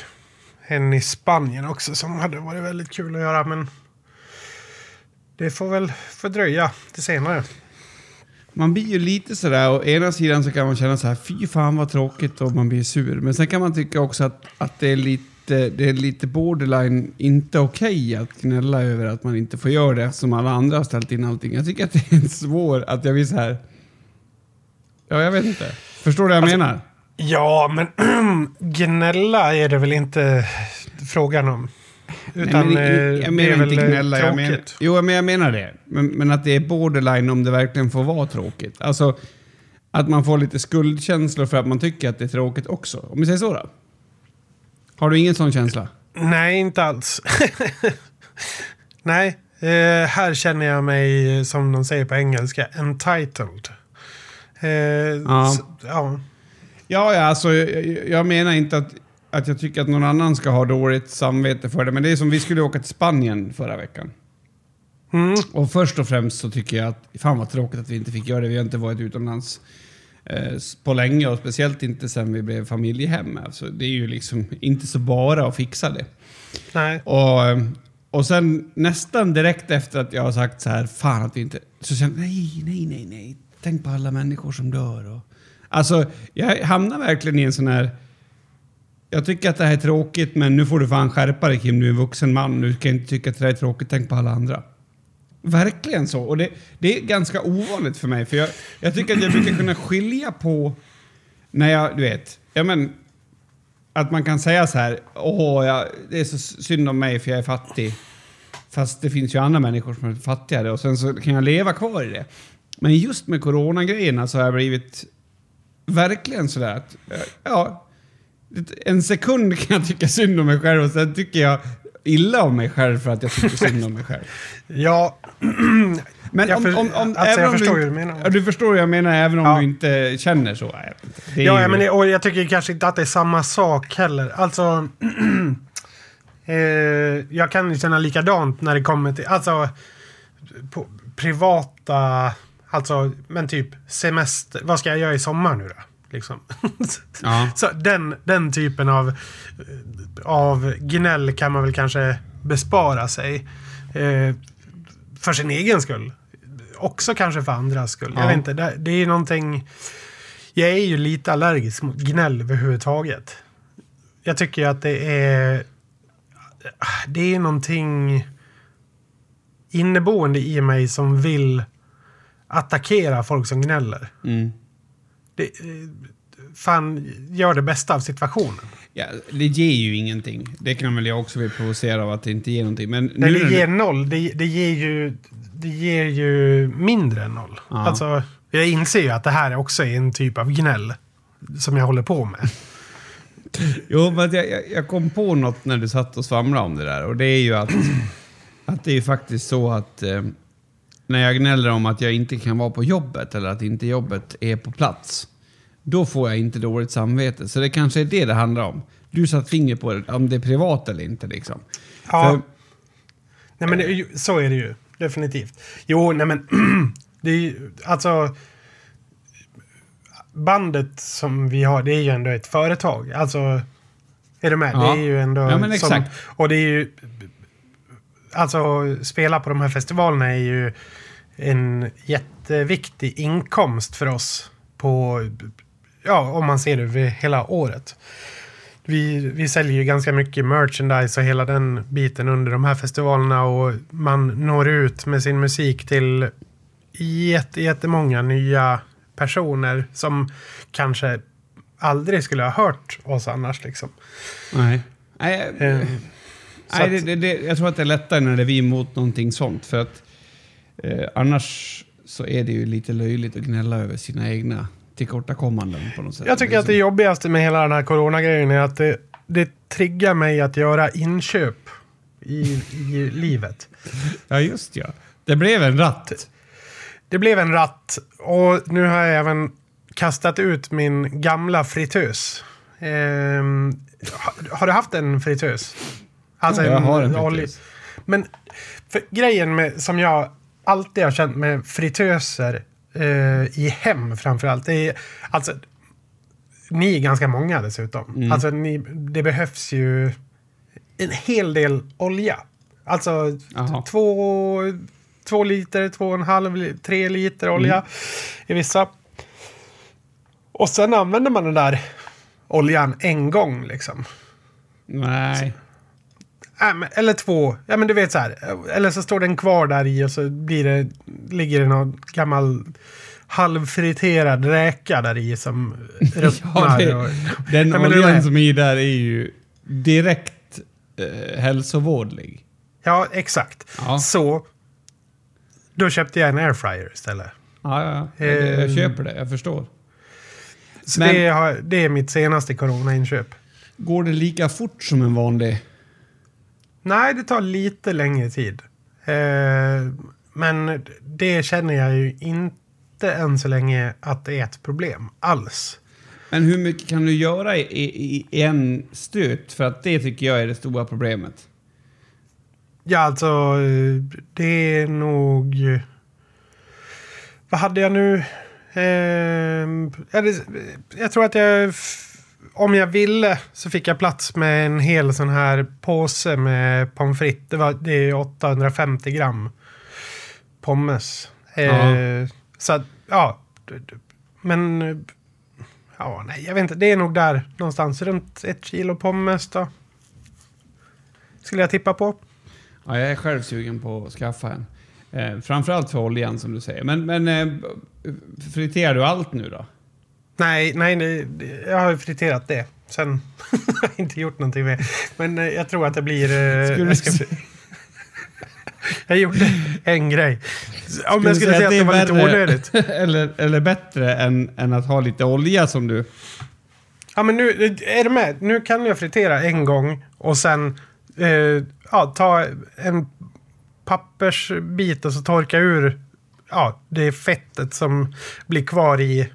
en i Spanien också som hade varit väldigt kul att göra. Men det får väl fördröja till senare. Man blir ju lite sådär, å ena sidan så kan man känna så här, fy fan vad tråkigt och man blir sur. Men sen kan man tycka också att, att det, är lite, det är lite borderline inte okej att gnälla över att man inte får göra det som alla andra har ställt in allting. Jag tycker att det är <laughs> svårt att jag blir så här. Ja, jag vet inte. Förstår du vad jag Alltså, menar? Ja, men <clears throat> gnälla är det väl inte frågan om. Utan Nej, men, eh, jag menar väl inte eh, gnälla. Jag tråkigt. jo, men jag menar det. Men, men att det är borderline om det verkligen får vara tråkigt. Alltså, att man får lite skuldkänslor för att man tycker att det är tråkigt också. Om vi säger så då. Har du ingen sån känsla? Nej, inte alls. <laughs> Nej, eh, här känner jag mig, som de säger på engelska, entitled. Eh, Ja. så- ja. Ja, ja alltså, jag, jag menar inte att, att jag tycker att någon annan ska ha dåligt samvete för det. Men det är som vi skulle åka till Spanien förra veckan. Mm. Och först och främst så tycker jag att fan vad tråkigt att vi inte fick göra det. Vi har inte varit utomlands eh, på länge och speciellt inte sen vi blev familjehem. Alltså, det är ju liksom inte så bara att fixa det. Nej. Och, eh, och sen nästan direkt efter att jag har sagt så här, fan att vi inte... Så känner jag, nej, nej, nej, nej. Tänk på alla människor som dör. Och, alltså, jag hamnar verkligen i en sån här... Jag tycker att det här är tråkigt, men nu får du fan skärpa dig Kim. Du är en vuxen man. Du kan inte tycka att det här är tråkigt. Tänk på alla andra. Verkligen så. Och det, det är ganska ovanligt för mig. För jag, jag tycker att jag brukar kunna skilja på när jag, du vet, ja men att man kan säga så här, åh, jag, det är så synd om mig för jag är fattig. Fast det finns ju andra människor som är fattigare och sen så kan jag leva kvar i det. Men just med coronagrejerna så har jag blivit verkligen sådär att, ja, en sekund kan jag tycka synd om mig själv och sen tycker jag illa om mig själv för att jag tycker synd om mig själv. <laughs> Ja, <clears throat> Men om, om, om, alltså, jag förstår hur du menar. Ja, du förstår hur jag menar även om Ja. du inte känner så. Det ja, ju- men det, och jag tycker kanske inte att det är samma sak heller. Alltså, <clears throat> eh, jag kan ju känna likadant när det kommer till, alltså, privata, alltså, men typ semester. Vad ska jag göra i sommar nu då? Liksom. <laughs> Ja. Så den, den typen av, av gnäll kan man väl kanske bespara sig. Eh, för sin egen skull. Också kanske för andras skull. Ja. Jag vet inte, det, det är någonting... Jag är ju lite allergisk mot gnäll överhuvudtaget. Jag tycker att det är... Det är någonting inneboende i mig som vill attackera folk som gnäller. Mm. Det, eh, fan, gör det bästa av situationen. Ja, det ger ju ingenting. Det kan väl jag också bli provocerad av att det inte ger någonting. Men nu det ger noll. Det, det, ger ju, det ger ju mindre än noll. Ja. Alltså, jag inser ju att det här också är en typ av gnäll som jag håller på med. <laughs> Jo, men jag, jag, kom på något när du satt och svamlade om det där. Och det är ju att, att det är faktiskt så att eh, när jag gnäller om att jag inte kan vara på jobbet eller att inte jobbet är på plats. Då får jag inte dåligt samvete. Så det kanske är det det handlar om. Du satt finger på det, om det är privat eller inte liksom. Ja. För, Nej, men det, så är det ju. Definitivt. Jo, nej men. <clears throat> det är ju, alltså. Bandet som vi har, det är ju ändå ett företag. Alltså. Är du med? Ja. Det är ju ändå... Ja, men exakt. Som, och det är ju... Alltså, spela på de här festivalerna är ju en jätteviktig inkomst för oss. På... Ja, om man ser det över hela året. Vi, vi säljer ju ganska mycket merchandise och hela den biten under de här festivalerna och man når ut med sin musik till jätte, jättemånga nya personer som kanske aldrig skulle ha hört oss annars. Liksom. nej. Nej, Eh, så Nej, det, det, det, jag tror att det är lättare när det är vi emot någonting sånt. För att eh, annars så är det ju lite löjligt att gnälla över sina egna tillkortakommanden på något sätt. Jag tycker att det Liksom. jobbigaste med hela den här coronagrejen är att det, det triggar mig att göra inköp i, i livet. <laughs> Ja, just ja. Det blev en ratt. Det blev en ratt och nu har jag även kastat ut min gamla fritös. Ehm, har, har du haft en fritös? Alltså Ja, jag har en fritös. Men grejen med, som jag alltid har känt med fritöser eh, i hem framförallt. Det är, alltså, ni är ganska många dessutom. Mm. Alltså, ni, det behövs ju en hel del olja. Alltså två, två liter, två och en halv, tre liter olja Mm. i vissa. Och sen använder man den där oljan en gång liksom. Nej. Äh, eller två. Ja men du vet så här. Eller så står den kvar där i och så blir det, ligger det någon gammal halvfriterad räka där i som <laughs> ruttnar. och, Den Ja, är- oljan som är i där är ju direkt eh, hälsovådlig. ja, exakt. Ja. Så då köpte jag en airfryer istället. Ja, ja. ja. Jag, jag Ehm. köper det. Jag förstår. Så Men- det, har, det är mitt senaste coronainköp. Går det lika fort som en vanlig? Nej, det tar lite längre tid. Eh, men det känner jag ju inte än så länge att det är ett problem alls. Men hur mycket kan du göra i, i, i en stöt? För att det tycker jag är det stora problemet. Ja, alltså det är nog... Vad hade jag nu? Eh, jag tror att jag... Om jag ville så fick jag plats med en hel sån här påse med pommes frites. Det, var, det är 850 gram pommes. Eh, Ja. Så att, ja. Men... Ja, nej, jag vet inte. Det är nog där någonstans. Runt ett kilo pommes då. Skulle jag tippa på. Ja, jag är själv sugen på att skaffa en. Eh, framförallt för oljan som du säger. Men, men eh, friterar du allt nu då? Nej, nej, nej, jag har ju friterat det. Sen <laughs> har jag inte gjort någonting med Men eh, jag tror att det blir... eh, Skulle jag, ska, <laughs> jag gjorde en grej. Om jag skulle säga att det var lite onödigt. <laughs> eller, eller bättre än, än att ha lite olja som du... Ja, men nu är du med. Nu kan jag fritera en gång och sen eh, ja, ta en pappersbit och så torka ur ja, det fettet som blir kvar i,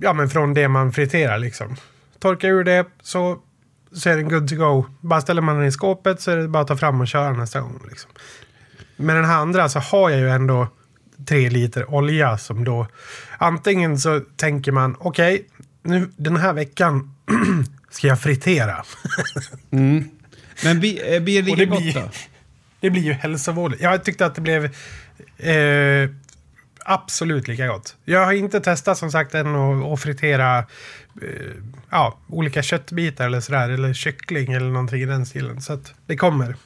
ja men från det man friterar liksom. Torka ur det så, så är den good to go. Bara ställer man den i skåpet så är det bara att ta fram och köra nästa gång. Liksom. Med den här andra så har jag ju ändå tre liter olja som då antingen så tänker man okej, okay, nu den här veckan <clears throat> ska jag fritera. <laughs> mm. Men blir, eh, blir det gott då? <laughs> Det blir ju hälsovådligt. Jag tyckte att det blev eh, absolut lika gott. Jag har inte testat som sagt än att fritera eh, ja, olika köttbitar eller sådär. Eller kyckling eller någonting i den stilen. Så att det kommer.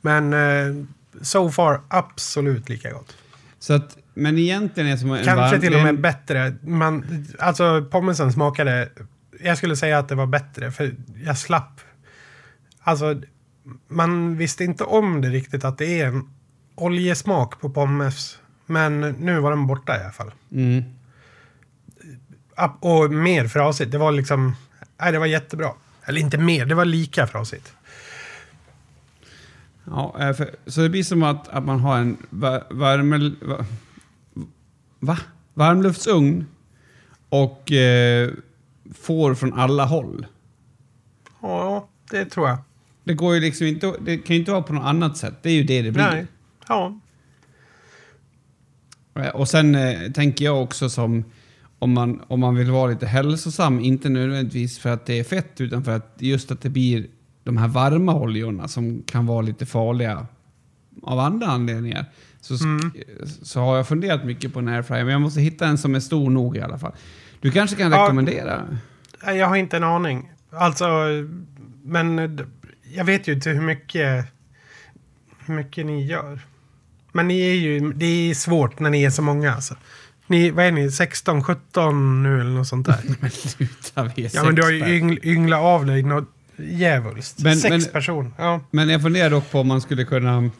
Men eh, so far absolut lika gott. Så att, men egentligen är det som en Kanske varm, till och med bättre. Man, alltså pommesen smakade... Jag skulle säga att det var bättre för jag slapp... Alltså man visste inte om det riktigt att det är en oljesmak på pommes. Men nu var den borta i alla fall. Mm. Och mer frasigt. Det var liksom... Nej, det var jättebra. Eller inte mer, det var lika frasigt. Ja, eh, för, så det blir som att, att man har en värme... Va? va? Varmluftsugn och eh, får från alla håll. Ja, det tror jag. Det går ju liksom inte, det kan ju inte vara på något annat sätt. Det är ju det det blir. Nej. Ja. Eh, och sen eh, tänker jag också som om man, om man vill vara lite hälsosam, inte nödvändigtvis för att det är fett utan för att just att det blir de här varma oljorna som kan vara lite farliga av andra anledningar. Så, mm. så har jag funderat mycket på en airfryer, men jag måste hitta en som är stor nog i alla fall. Du kanske kan rekommendera? Ja, jag har inte en aning. Alltså, men jag vet ju inte hur mycket, hur mycket ni gör. Men ni är ju, det är svårt när ni är så många. Alltså. Ni, vad är ni, 16, 17 nu eller något sånt där? <laughs> men sluta, vi är Ja, men du har ju yng, ynglat av dig något djävulskt. Men, sex men, personer. Ja. Men jag funderar dock på om man skulle kunna...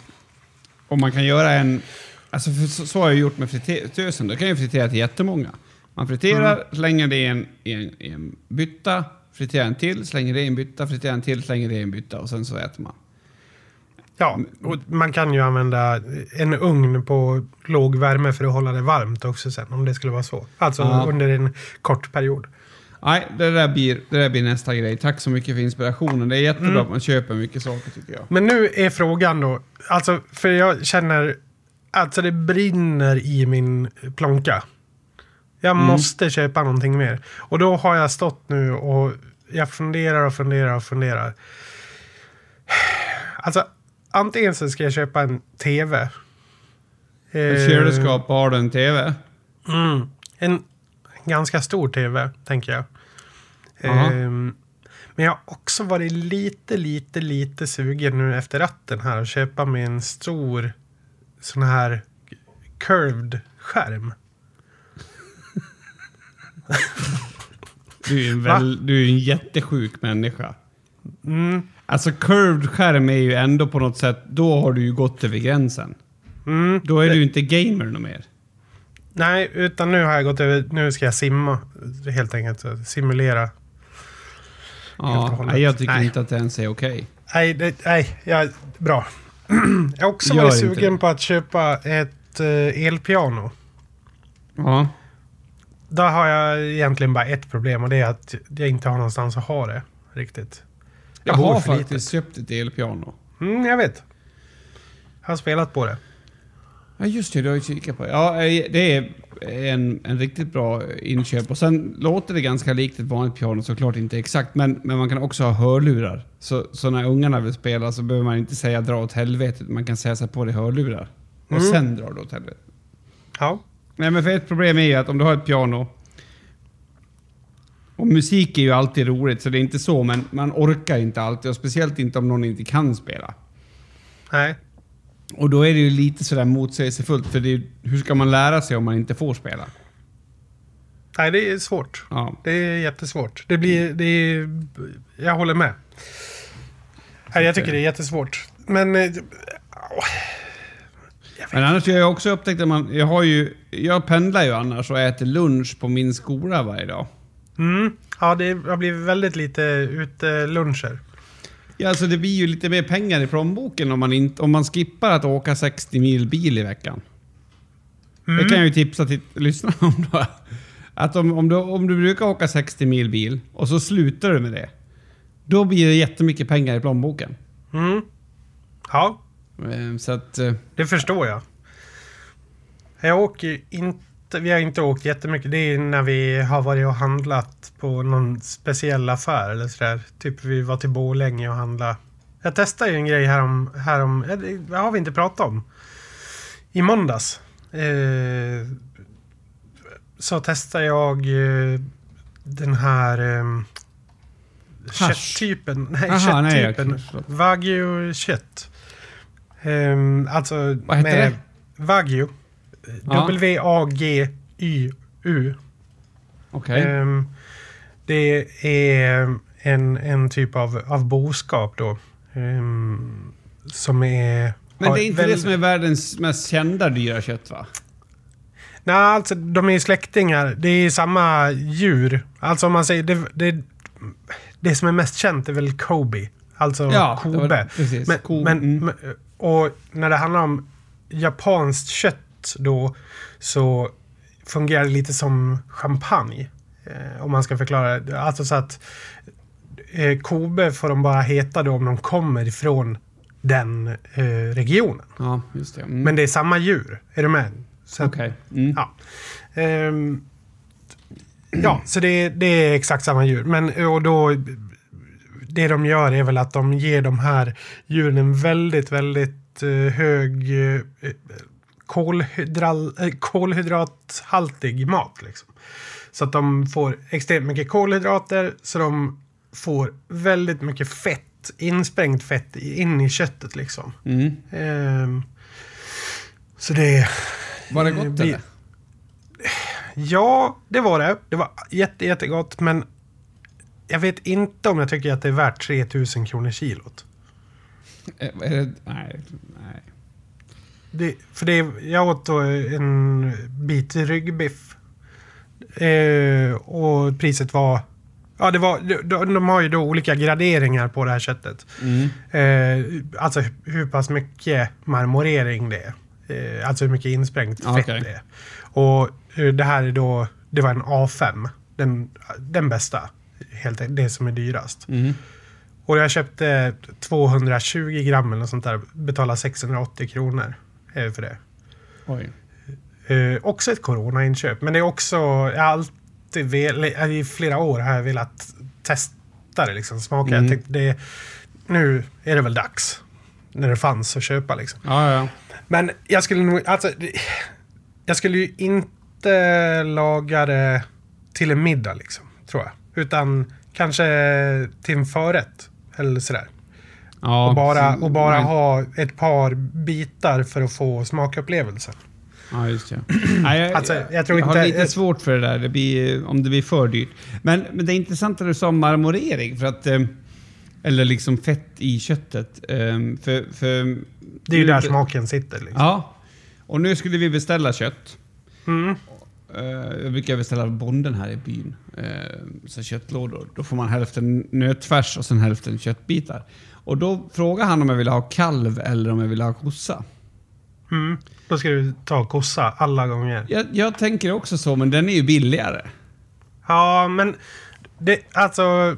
Om man kan göra en... Alltså så, så har jag gjort med fritösen. Då kan jag fritera till jättemånga. Man friterar, mm. slänger det i en, i en, i en bytta, friterar en till, slänger det i en bytta, friterar en till, slänger det i en bytta och sen så äter man. Ja, och man kan ju använda en ugn på låg värme för att hålla det varmt också sen om det skulle vara så. Alltså ja. under en kort period. Nej, det där, blir, det där blir nästa grej. Tack så mycket för inspirationen. Det är jättebra mm. att man köper mycket saker tycker jag. Men nu är frågan då, alltså för jag känner, alltså det brinner i min plånka. Jag mm. måste köpa någonting mer. Och då har jag stått nu och jag funderar och funderar och funderar. <sighs> Alltså, antingen så ska jag köpa en tv. Ett kylskåp har du en tv? Mm. En ganska stor tv, tänker jag. Um, men jag har också varit lite, lite, lite sugen nu efter ratten här att köpa mig en stor sån här curved skärm. Du är en, väl, du är en jättesjuk människa. Mm. Alltså curved skärm är ju ändå på något sätt, då har du ju gått över gränsen. Mm. Då är det... du inte gamer något mer. Nej, utan nu har jag gått över, nu ska jag simma helt enkelt. Simulera. Ja, nej, jag tycker nej. inte att det ens är okej. Okay. Nej, det, nej ja, bra. <clears throat> jag har också Gör varit sugen på att köpa ett uh, elpiano. Ja. Där har jag egentligen bara ett problem och det är att jag inte har någonstans att ha det riktigt. Jag, jag har faktiskt litet. köpt ett elpiano. Mm, jag vet. Jag har spelat på det. Ja, just det. Du har ju kikat på det. Ja, eh, det är en, en riktigt bra inköp. Och sen låter det ganska likt ett vanligt piano, såklart inte exakt. Men, men man kan också ha hörlurar. Så, så när ungarna vill spela så behöver man inte säga dra åt helvete. Man kan säga så på dig hörlurar. Och mm. sen drar du åt helvete. Ja. Nej, men för ett problem är ju att om du har ett piano och musik är ju alltid roligt, så det är inte så, men man orkar inte alltid. Och speciellt inte om någon inte kan spela. Nej. Och då är det ju lite sådär motsägelsefullt, för är, hur ska man lära sig om man inte får spela? Nej, det är svårt. Ja. Det är jättesvårt. Det blir... Det är, jag håller med. Nej, jag tycker det är jättesvårt. Men... Äh, men annars har jag också upptäckt att man... Jag har ju... Jag pendlar ju annars och äter lunch på min skola varje dag. Mm. Ja, det har blivit väldigt lite uteluncher. Ja, alltså det blir ju lite mer pengar i plånboken om man, inte, om man skippar att åka 60 mil bil i veckan. Det kan jag ju tipsa till lyssnarna om då. Att om, om, du, om du brukar åka 60 mil bil och så slutar du med det. Då blir det jättemycket pengar i plånboken. Mm. Ja, Eh, Så att... eh, det förstår jag. Jag åker ju inte... Vi har inte åkt jättemycket. Det är när vi har varit och handlat på någon speciell affär eller sådär. Typ vi var till Borlänge och handla. Jag testade ju en grej här om... Här om ja, det har vi inte pratat om. I måndags. Eh, så testade jag eh, den här... Eh, kötttypen. <laughs> Nej, Aha, nej, jag- kötttypen. Wagyu-kött. Ehm, alltså Vad heter med det? Wagyu. Ja. W-A-G-Y-U. Okej. Ehm, det är en, en typ av, av boskap då. ehm, som är... Men det är inte väl- det som är världens mest kända dyra kött va? Nej, alltså de är släktingar. Det är samma djur. Alltså om man säger... Det, det, det som är mest känt är väl Kobe. Alltså Ja, det Kobe. precis. Men, Ko- men, mm. men- och när det handlar om japanskt kött då så fungerar det lite som champagne. Eh, om man ska förklara det. Alltså så att eh, Kobe får de bara heta då om de kommer ifrån den eh, regionen. Ja, just det. Mm. Men det är samma djur. Är du med? Okej. Mm. Ja. Ehm, ja, så det, det är exakt samma djur. Men och då... Det de gör är väl att de ger de här djuren en väldigt, väldigt eh, hög eh, kolhydral, eh, kolhydrathaltig mat. Liksom. Så att de får extremt mycket kolhydrater, så de får väldigt mycket fett, insprängt fett in i köttet. Liksom. Mm. Ehm, så det... Var det Eh, gott blir- eller? Ja, det var det. Det var jätte, jättegott, men jag vet inte om jag tycker att det är värt 3000 kronor kilot. Eh, Är det? Nej. Det, för det, jag åt då en bit ryggbiff. Eh, och priset var... Ja, det var, de, de har ju då olika graderingar på det här köttet. Mm. Eh, alltså hur, pass mycket marmorering det är. Eh, alltså hur mycket insprängt fett det är. Och eh, det här är då, det var en A5. Den, den bästa. Helt, enkelt, det som är dyrast. Mm. Och jag köpte 220 gram eller något sånt där. Betalade 680 kronor för det. Oj. Eh, också ett coronainköp. Men det är också, jag har alltid velat, i flera år har jag velat testa det liksom. Smaka. Mm. Jag tänkte det, nu är det väl dags. När det fanns att köpa liksom. Ja, ja. Men jag skulle nog, alltså. Jag skulle ju inte laga det till en middag liksom, tror jag. Utan kanske till en förrätt. Eller sådär. Ja och bara, och bara men- ha ett par bitar för att få smakupplevelsen. Ja, just det. <clears throat> Nej, jag, Alltså, jag, jag tror har inte- lite jag- svårt för det där, det blir, om det blir för dyrt. Men, men det är intressant att du sa marmorering, för att... eh, Eller liksom fett i köttet. eh, För, för, Det är ju där smaken sitter. Liksom. Ja. Och nu skulle vi beställa kött. Mm. Eh, Jag brukar beställa bonden här i byn. eh, Så köttlådor. Då får man hälften nötfärs och sen hälften köttbitar. Och då frågade han om jag ville ha kalv eller om jag ville ha kossa. Mm. Då ska du ta kossa alla gånger. Jag, jag tänker också så, men den är ju billigare. Ja, men det, alltså...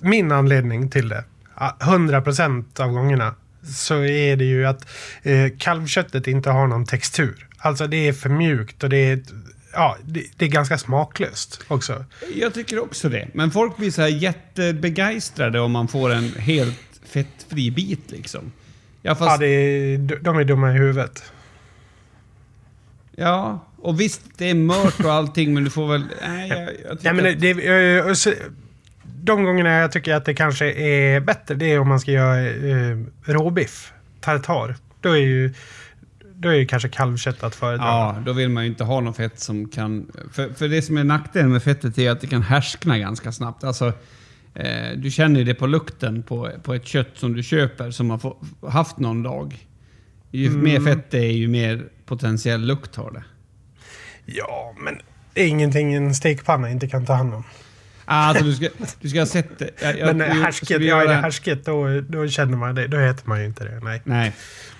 Min anledning till det, ja, 100% av gångerna, så är det ju att eh, kalvköttet inte har någon textur. Alltså det är för mjukt och det är, ja, det, det är ganska smaklöst också. Jag tycker också det. Men folk blir så här jättebegeistrade om man får en helt fettfri bit liksom. Ja, Ja, fast, det är, de är dumma i huvudet. ja, och visst det är mört och allting, men du får väl... Nej, jag, jag Ja, men det, det, så- de gångerna jag tycker att det kanske är bättre, det är om man ska göra eh, råbiff, tartar. Då är ju då är ju kanske kalvkött att föredra. Ja, då vill man ju inte ha något fett som kan... För, för det som är nackdelen med fettet är att det kan härskna ganska snabbt. Alltså, eh, du känner ju det på lukten på, på ett kött som du köper som har få, haft någon dag. Ju Mm. mer fett det är, ju mer potentiell lukt har det. Ja, men Det är ingenting en stekpanna inte kan ta hand om. Alltså du ska, du ska ha sett det. Jag, jag, Men härsket, ja, är det härsket då, då känner man det. Då heter man ju inte det. Nej. Nej.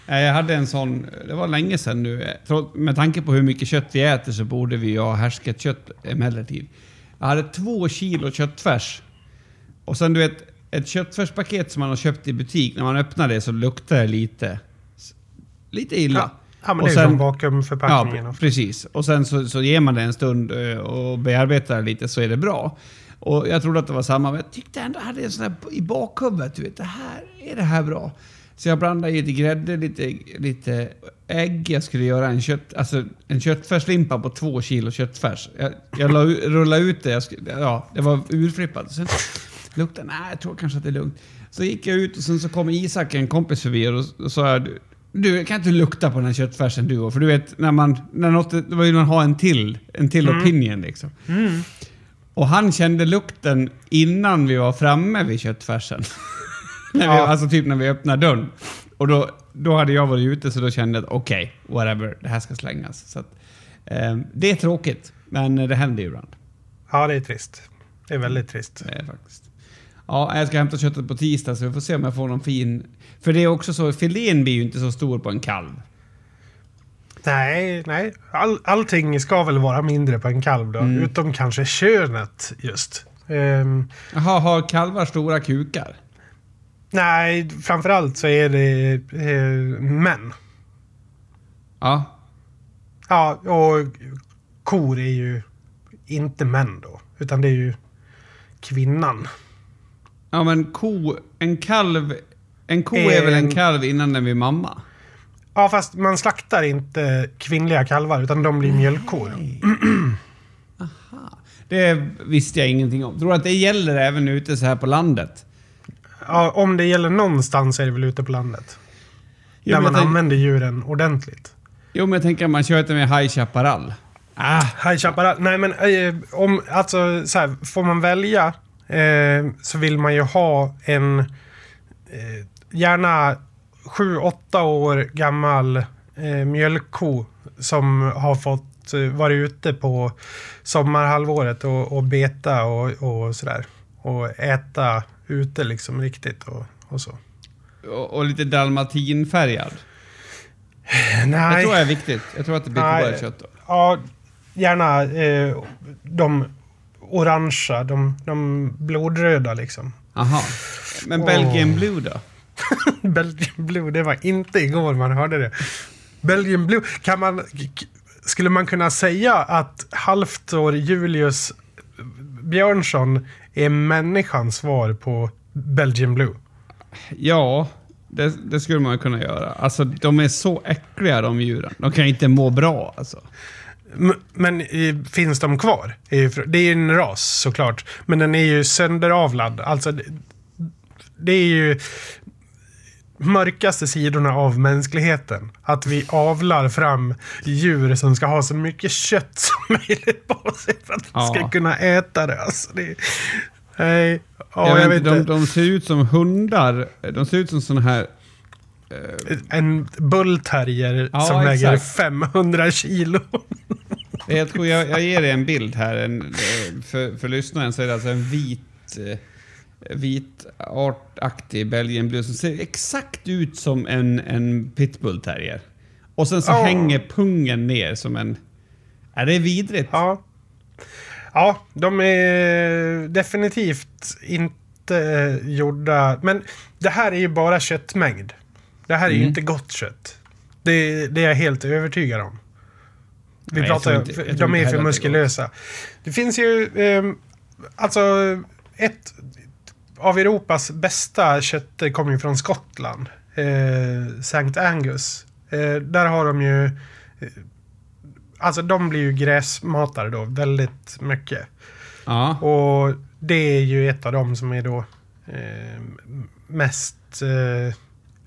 Jag hade en sån, det var länge sedan nu. Med tanke på hur mycket kött vi äter så borde vi ju ha härsket kött emellertid. Jag hade två kilo köttfärs. Och sen du vet, ett köttfärspaket som man har köpt i butik, när man öppnar det så luktar det lite, lite illa. Ja, ja men Och det är ju sen- som vakuumförpackningen. Ja, precis. Och sen så, så ger man det en stund eh, och bearbetar det lite så är det bra. Och jag trodde att det var samma, men jag tyckte ändå jag hade en sån här i bakhuvudet. Du vet, det här, är det här bra? Så jag blandade i lite grädde, lite, lite ägg. Jag skulle göra en, kött, alltså en köttfärslimpa på två kilo köttfärs. Jag, jag la, rullade ut det. Jag skulle, ja, det var urflippat. Sen luktade, nej, jag tror kanske att det är lugnt. Så gick jag ut och sen så kom Isak, en kompis förbi och då sa jag, du, du kan inte lukta på den här köttfärsen du För du vet, när man, när något, då vill man ha en till, en till opinion liksom. Och han kände lukten innan vi var framme vid köttfärsen. <laughs> när vi, Ja. Alltså typ när vi öppnade dörren. Och då, då hade jag varit ute så då kände jag att okej, whatever, det här ska slängas. Så att, eh, det är tråkigt, men det händer ju ibland. Ja, det är trist. Det är väldigt trist. Det är faktiskt. Ja, jag ska hämta köttet på tisdag så vi får se om jag får någon fin... För det är också så, filén blir ju inte så stor på en kalv. Nej, nej. All, allting ska väl vara mindre på en kalv då. Mm. Utom kanske könet just. Ehm, Jaha, har kalvar stora kukar? nej, framförallt så är det eh, män. Ja. Ja, och kor är ju inte män då. Utan det är ju kvinnan. Ja, men ko... En kalv... En ko En- är väl en kalv innan den blir mamma? Ja, fast man slaktar inte kvinnliga kalvar utan de blir mjölkkor. <clears throat> Det visste jag ingenting om. Tror du att det gäller även ute så här på landet? Ja, om det gäller någonstans är det väl ute på landet. Jo, där man tänk- använder djuren ordentligt. Jo, men jag tänker att man kör det med High Chaparral. Ah, High Chaparral. Nej men eh, om, alltså så här, får man välja eh, så vill man ju ha en eh, gärna 7-8 år gammal eh, mjölkko som har fått eh, vara ute på sommarhalvåret och, och beta och, och sådär. Och äta ute liksom riktigt och, och så. och, och lite dalmatinfärgad. Nej. Jag tror det är viktigt. Jag tror att det blir godare kött då. Ja, gärna eh, de orangea, de, de blodröda liksom. Aha. Men. Belgian Blue då? <laughs> Belgian Blue, det var inte igår man hörde det. Belgian Blue, kan man... Skulle man kunna säga att halvtår Julius Björnsson är människans svar på Belgian Blue? Ja, det, det skulle man kunna göra. Alltså, de är så äckliga de djuren. De kan inte må bra alltså. M- Men eh, finns de kvar? Det är ju en ras såklart. Men den är ju sönderavlad. Alltså, det är ju mörkaste sidorna av mänskligheten. Att vi avlar fram djur som ska ha så mycket kött som möjligt på sig för att Ja. ska kunna äta det. Alltså, det nej, ja, jag jag, vet, de, inte. de ser ut som hundar. De ser ut som såna här... En bullterrier Ja, som väger exakt. 500 kilo. Jag, tror jag, jag ger dig en bild här. En, eh, för, för lyssnaren så är det alltså en vit... eh, Vit artaktig belgian blue som ser exakt ut som en, en pitbull terrier. Och sen så Ja. hänger pungen ner som en... Är det vidrigt? Ja. Ja, de är definitivt inte eh, gjorda... Men det här är ju bara köttmängd. Det här är ju Mm. inte gott kött. Det, det är jag helt övertygad om. Vi Nej, pratar, inte- de är för att det muskulösa. Det finns ju... ehm, alltså, ett av Europas bästa kötter kommer ju från Skottland. Eh, St. Angus. Eh, där har de ju... eh, Alltså de blir ju gräsmatare då väldigt mycket. Ja. Och det är ju ett av dem som är då eh, mest... Eh,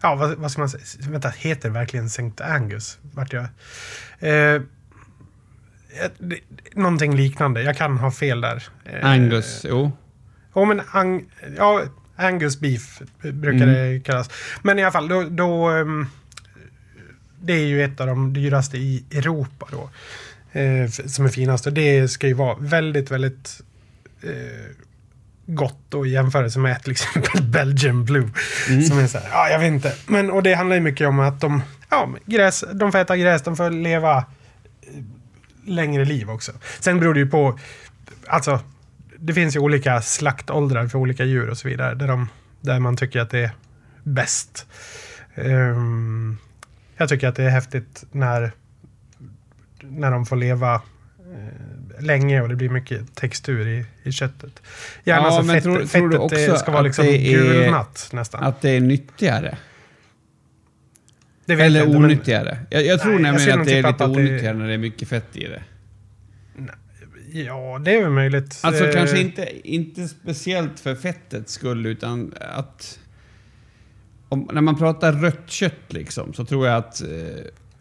ja, vad, vad ska man säga? Vänta, heter det verkligen St. Angus? Vart jag... Eh, någonting liknande. Jag kan ha fel där. Angus, jo. Ja, men ang, ja, Angus beef brukar Mm. det kallas. Men i alla fall, då, då... ehm, Det är ju ett av de dyraste i Europa då. eh, som är finast. Och det ska ju vara väldigt, väldigt eh, gott och i jämförelse med till exempel <laughs> Belgian Blue. Som är så här, ja jag vet inte. Men, och det handlar ju mycket om att de, ja, gräs, de får äta gräs, de får leva eh, längre liv också. Sen beror det ju på, alltså det finns ju olika slaktåldrar för olika djur och så vidare. Där, de, där man tycker att det är bäst. Ehm, jag tycker att det är häftigt när, när de får leva eh, länge och det blir mycket textur i, i köttet. Gärna Ja, så men fett, tror- fettet tror du också ska vara liksom gulnat nästan. Att det är nyttigare. det Eller jag inte, men- onyttigare. Jag, jag tror Nej, jag nämligen skulle att det är tippa lite att det- onyttigare när det är mycket fett i det. Ja, det är väl möjligt. Alltså Eh, kanske inte, inte speciellt för fettets skull utan att... Om, när man pratar rött kött liksom så tror jag att, eh,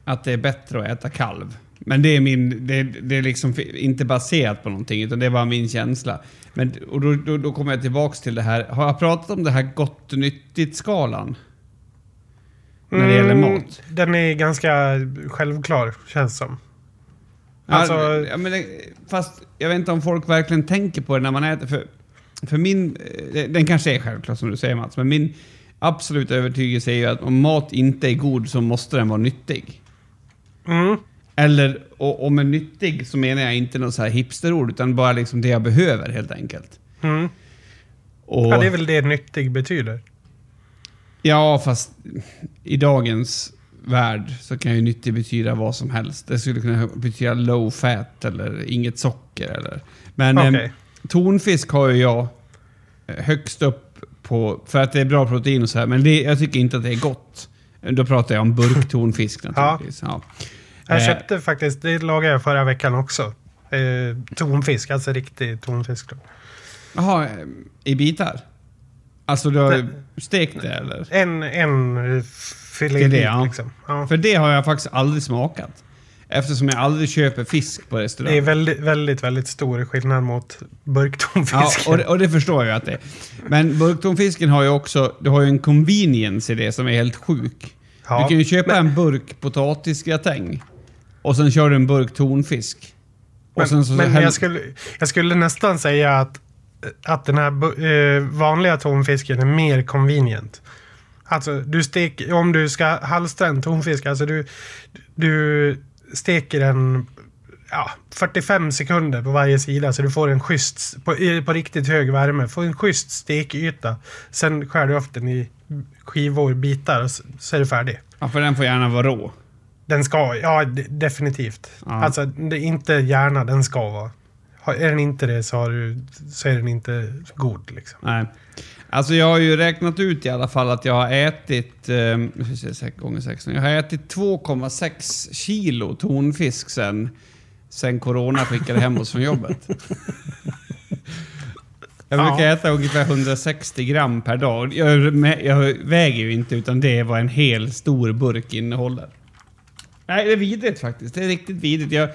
att det är bättre att äta kalv. Men det är min... Det, det är liksom inte baserat på någonting utan det är bara min känsla. Men, och då, då, då kommer jag tillbaks till det här. Har jag pratat om det här gott nyttigt-skalan? När det gäller mm, mat? Den är ganska självklar, känns som. Alltså, ja, men det, fast jag vet inte om folk verkligen tänker på det när man äter. För, för min, eh, den kanske är självklar som du säger Mats, men min absoluta övertygelse är ju att om mat inte är god så måste den vara nyttig. Mm. Eller, och, och med nyttig så menar jag inte något så här hipsterord, utan bara liksom det jag behöver helt enkelt. Mm. Och, Ja, det är väl det nyttig betyder. Ja, fast i dagens värld så kan ju nyttig betyda vad som helst. Det skulle kunna betyda low fat eller inget socker. Eller. Men Okej. eh, tonfisk har ju jag eh, högst upp på, för att det är bra protein och så här, men det, jag tycker inte att det är gott. Då pratar jag om burktonfisk naturligtvis. Ja. Jag Eh, köpte faktiskt, det lagade jag förra veckan också. Eh, tonfisk, alltså riktig tonfisk. Jaha, eh, i bitar? Alltså du har stekt det eller? En, en filé, Filé, ja. liksom. Ja. För det har jag faktiskt aldrig smakat. Eftersom jag aldrig köper fisk på restaurang. Det är väldigt, väldigt, väldigt stor skillnad mot Ja, burktonfisk. och det, och det förstår jag att det är. Men burktonfisken har ju också du har ju en convenience i det som är helt sjuk. Ja, Du kan ju köpa en burk potatisgratäng och sen kör du en burk tonfisk. Men, så men häll- jag, skulle, jag skulle nästan säga att, att den här eh, vanliga tonfisken är mer convenient. Alltså, du stek, om du ska halstra en tonfisk, alltså du, du steker den ja, 45 sekunder på varje sida så du får en schysst, på, på riktigt hög värme, får en schysst stekyta. Sen skär du upp den i skivor, bitar och så, så är du färdig. Ja, för den får gärna vara rå. Den ska, ja de- definitivt. Ja. Alltså det är inte gärna, den ska vara. Är den inte det så, har du, så är den inte god liksom. Nej. Alltså jag har ju räknat ut i alla fall att jag har ätit, eh, sex gånger 16, jag har ätit 2,6 kilo tonfisk sen, sen corona skickade hem oss från jobbet. <laughs> Jag brukar Ja. äta ungefär 160 gram per dag. Jag, jag väger ju inte, utan det är vad en hel stor burk innehåller. Nej, det är vidrigt faktiskt. Det är riktigt vidrigt. Jag,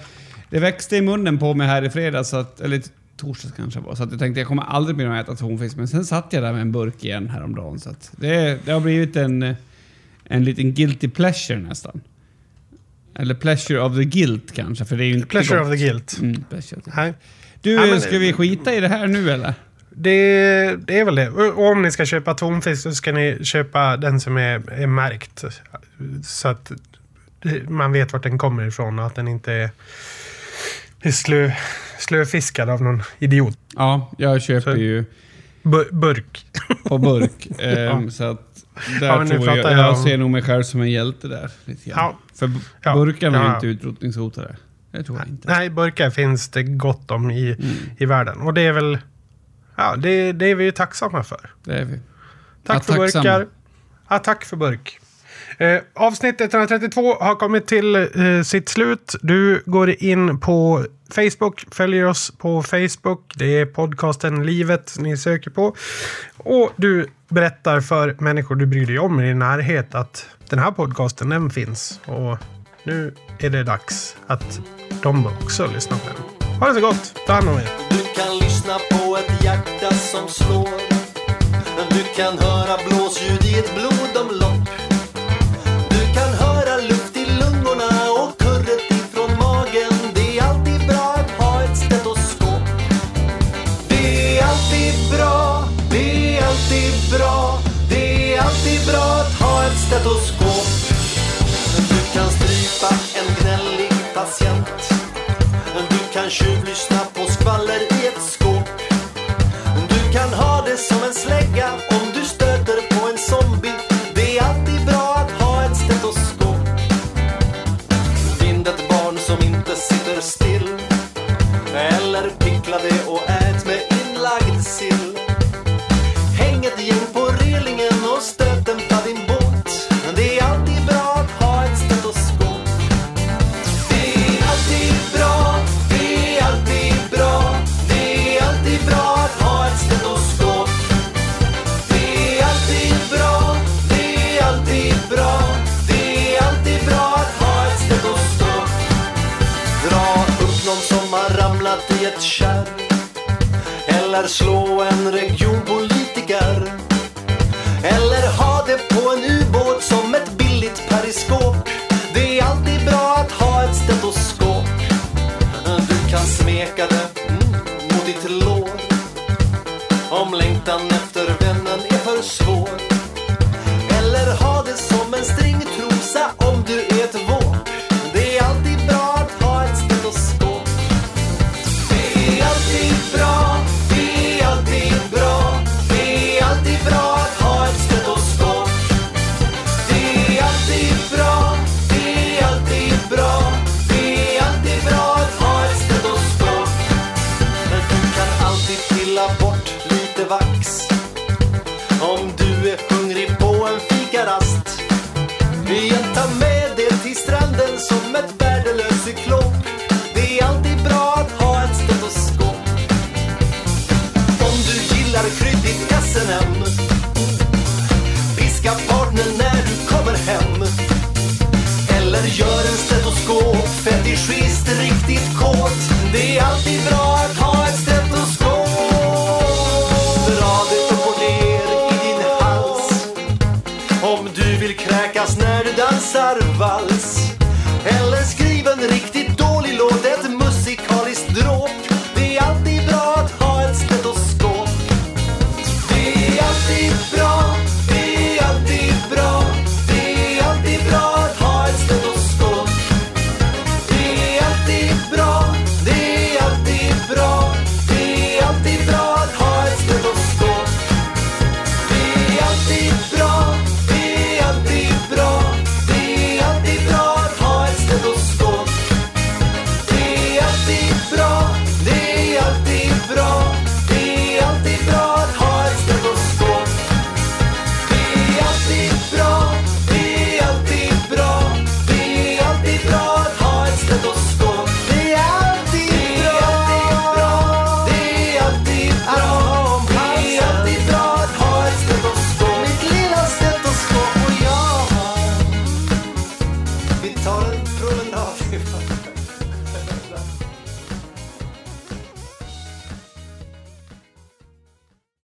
det växte i munnen på mig här i fredags, så att, eller torsdags kanske var, så att jag tänkte jag kommer aldrig mer att äta tonfisk. Men sen satt jag där med en burk igen häromdagen. Så att det, det har blivit en, en liten guilty pleasure nästan. Eller pleasure of the guilt kanske, för det är ju inte Pleasure gott. of the guilt. Mm, pleasure Nej. Du, Ja, men- ska vi skita i det här nu eller? Det, det är väl det. Och om ni ska köpa tonfisk så ska ni köpa den som är, är märkt. Så att man vet vart den kommer ifrån och att den inte är, är slö, slöfiskad av någon idiot. Ja, jag köper Så- ju Bu- burk. på burk. <laughs> ehm, Så att där Ja, tror jag, jag, jag om- ser nog mig själv som en hjälte där. Lite grann. Ja. För Ja. burkarna är ju Ja. inte utrotningshotade. Det tror jag inte. Nej, burkar finns det gott om i, Mm. i världen. Och det är väl... Ja, det, det är vi ju tacksamma för. Det är vi. Tack Ja, för tacksamma. burkar. Ja, tack för burk. Eh, avsnitt 132 har kommit till eh, sitt slut. Du går in på Facebook, följer oss på Facebook. Det är podcasten Livet ni söker på. Och du berättar för människor du bryr dig om i din närhet att den här podcasten, den finns. Och nu är det dags att de också lyssnar på den. Ha det så gott. Ta hand om er. Du kan lyssna på ett hjärta som slår Du kan höra blåsljud i ett blodomlopp stetoskop. Du kan strypa en gnällig patient. Du kan tjuvlyssna slow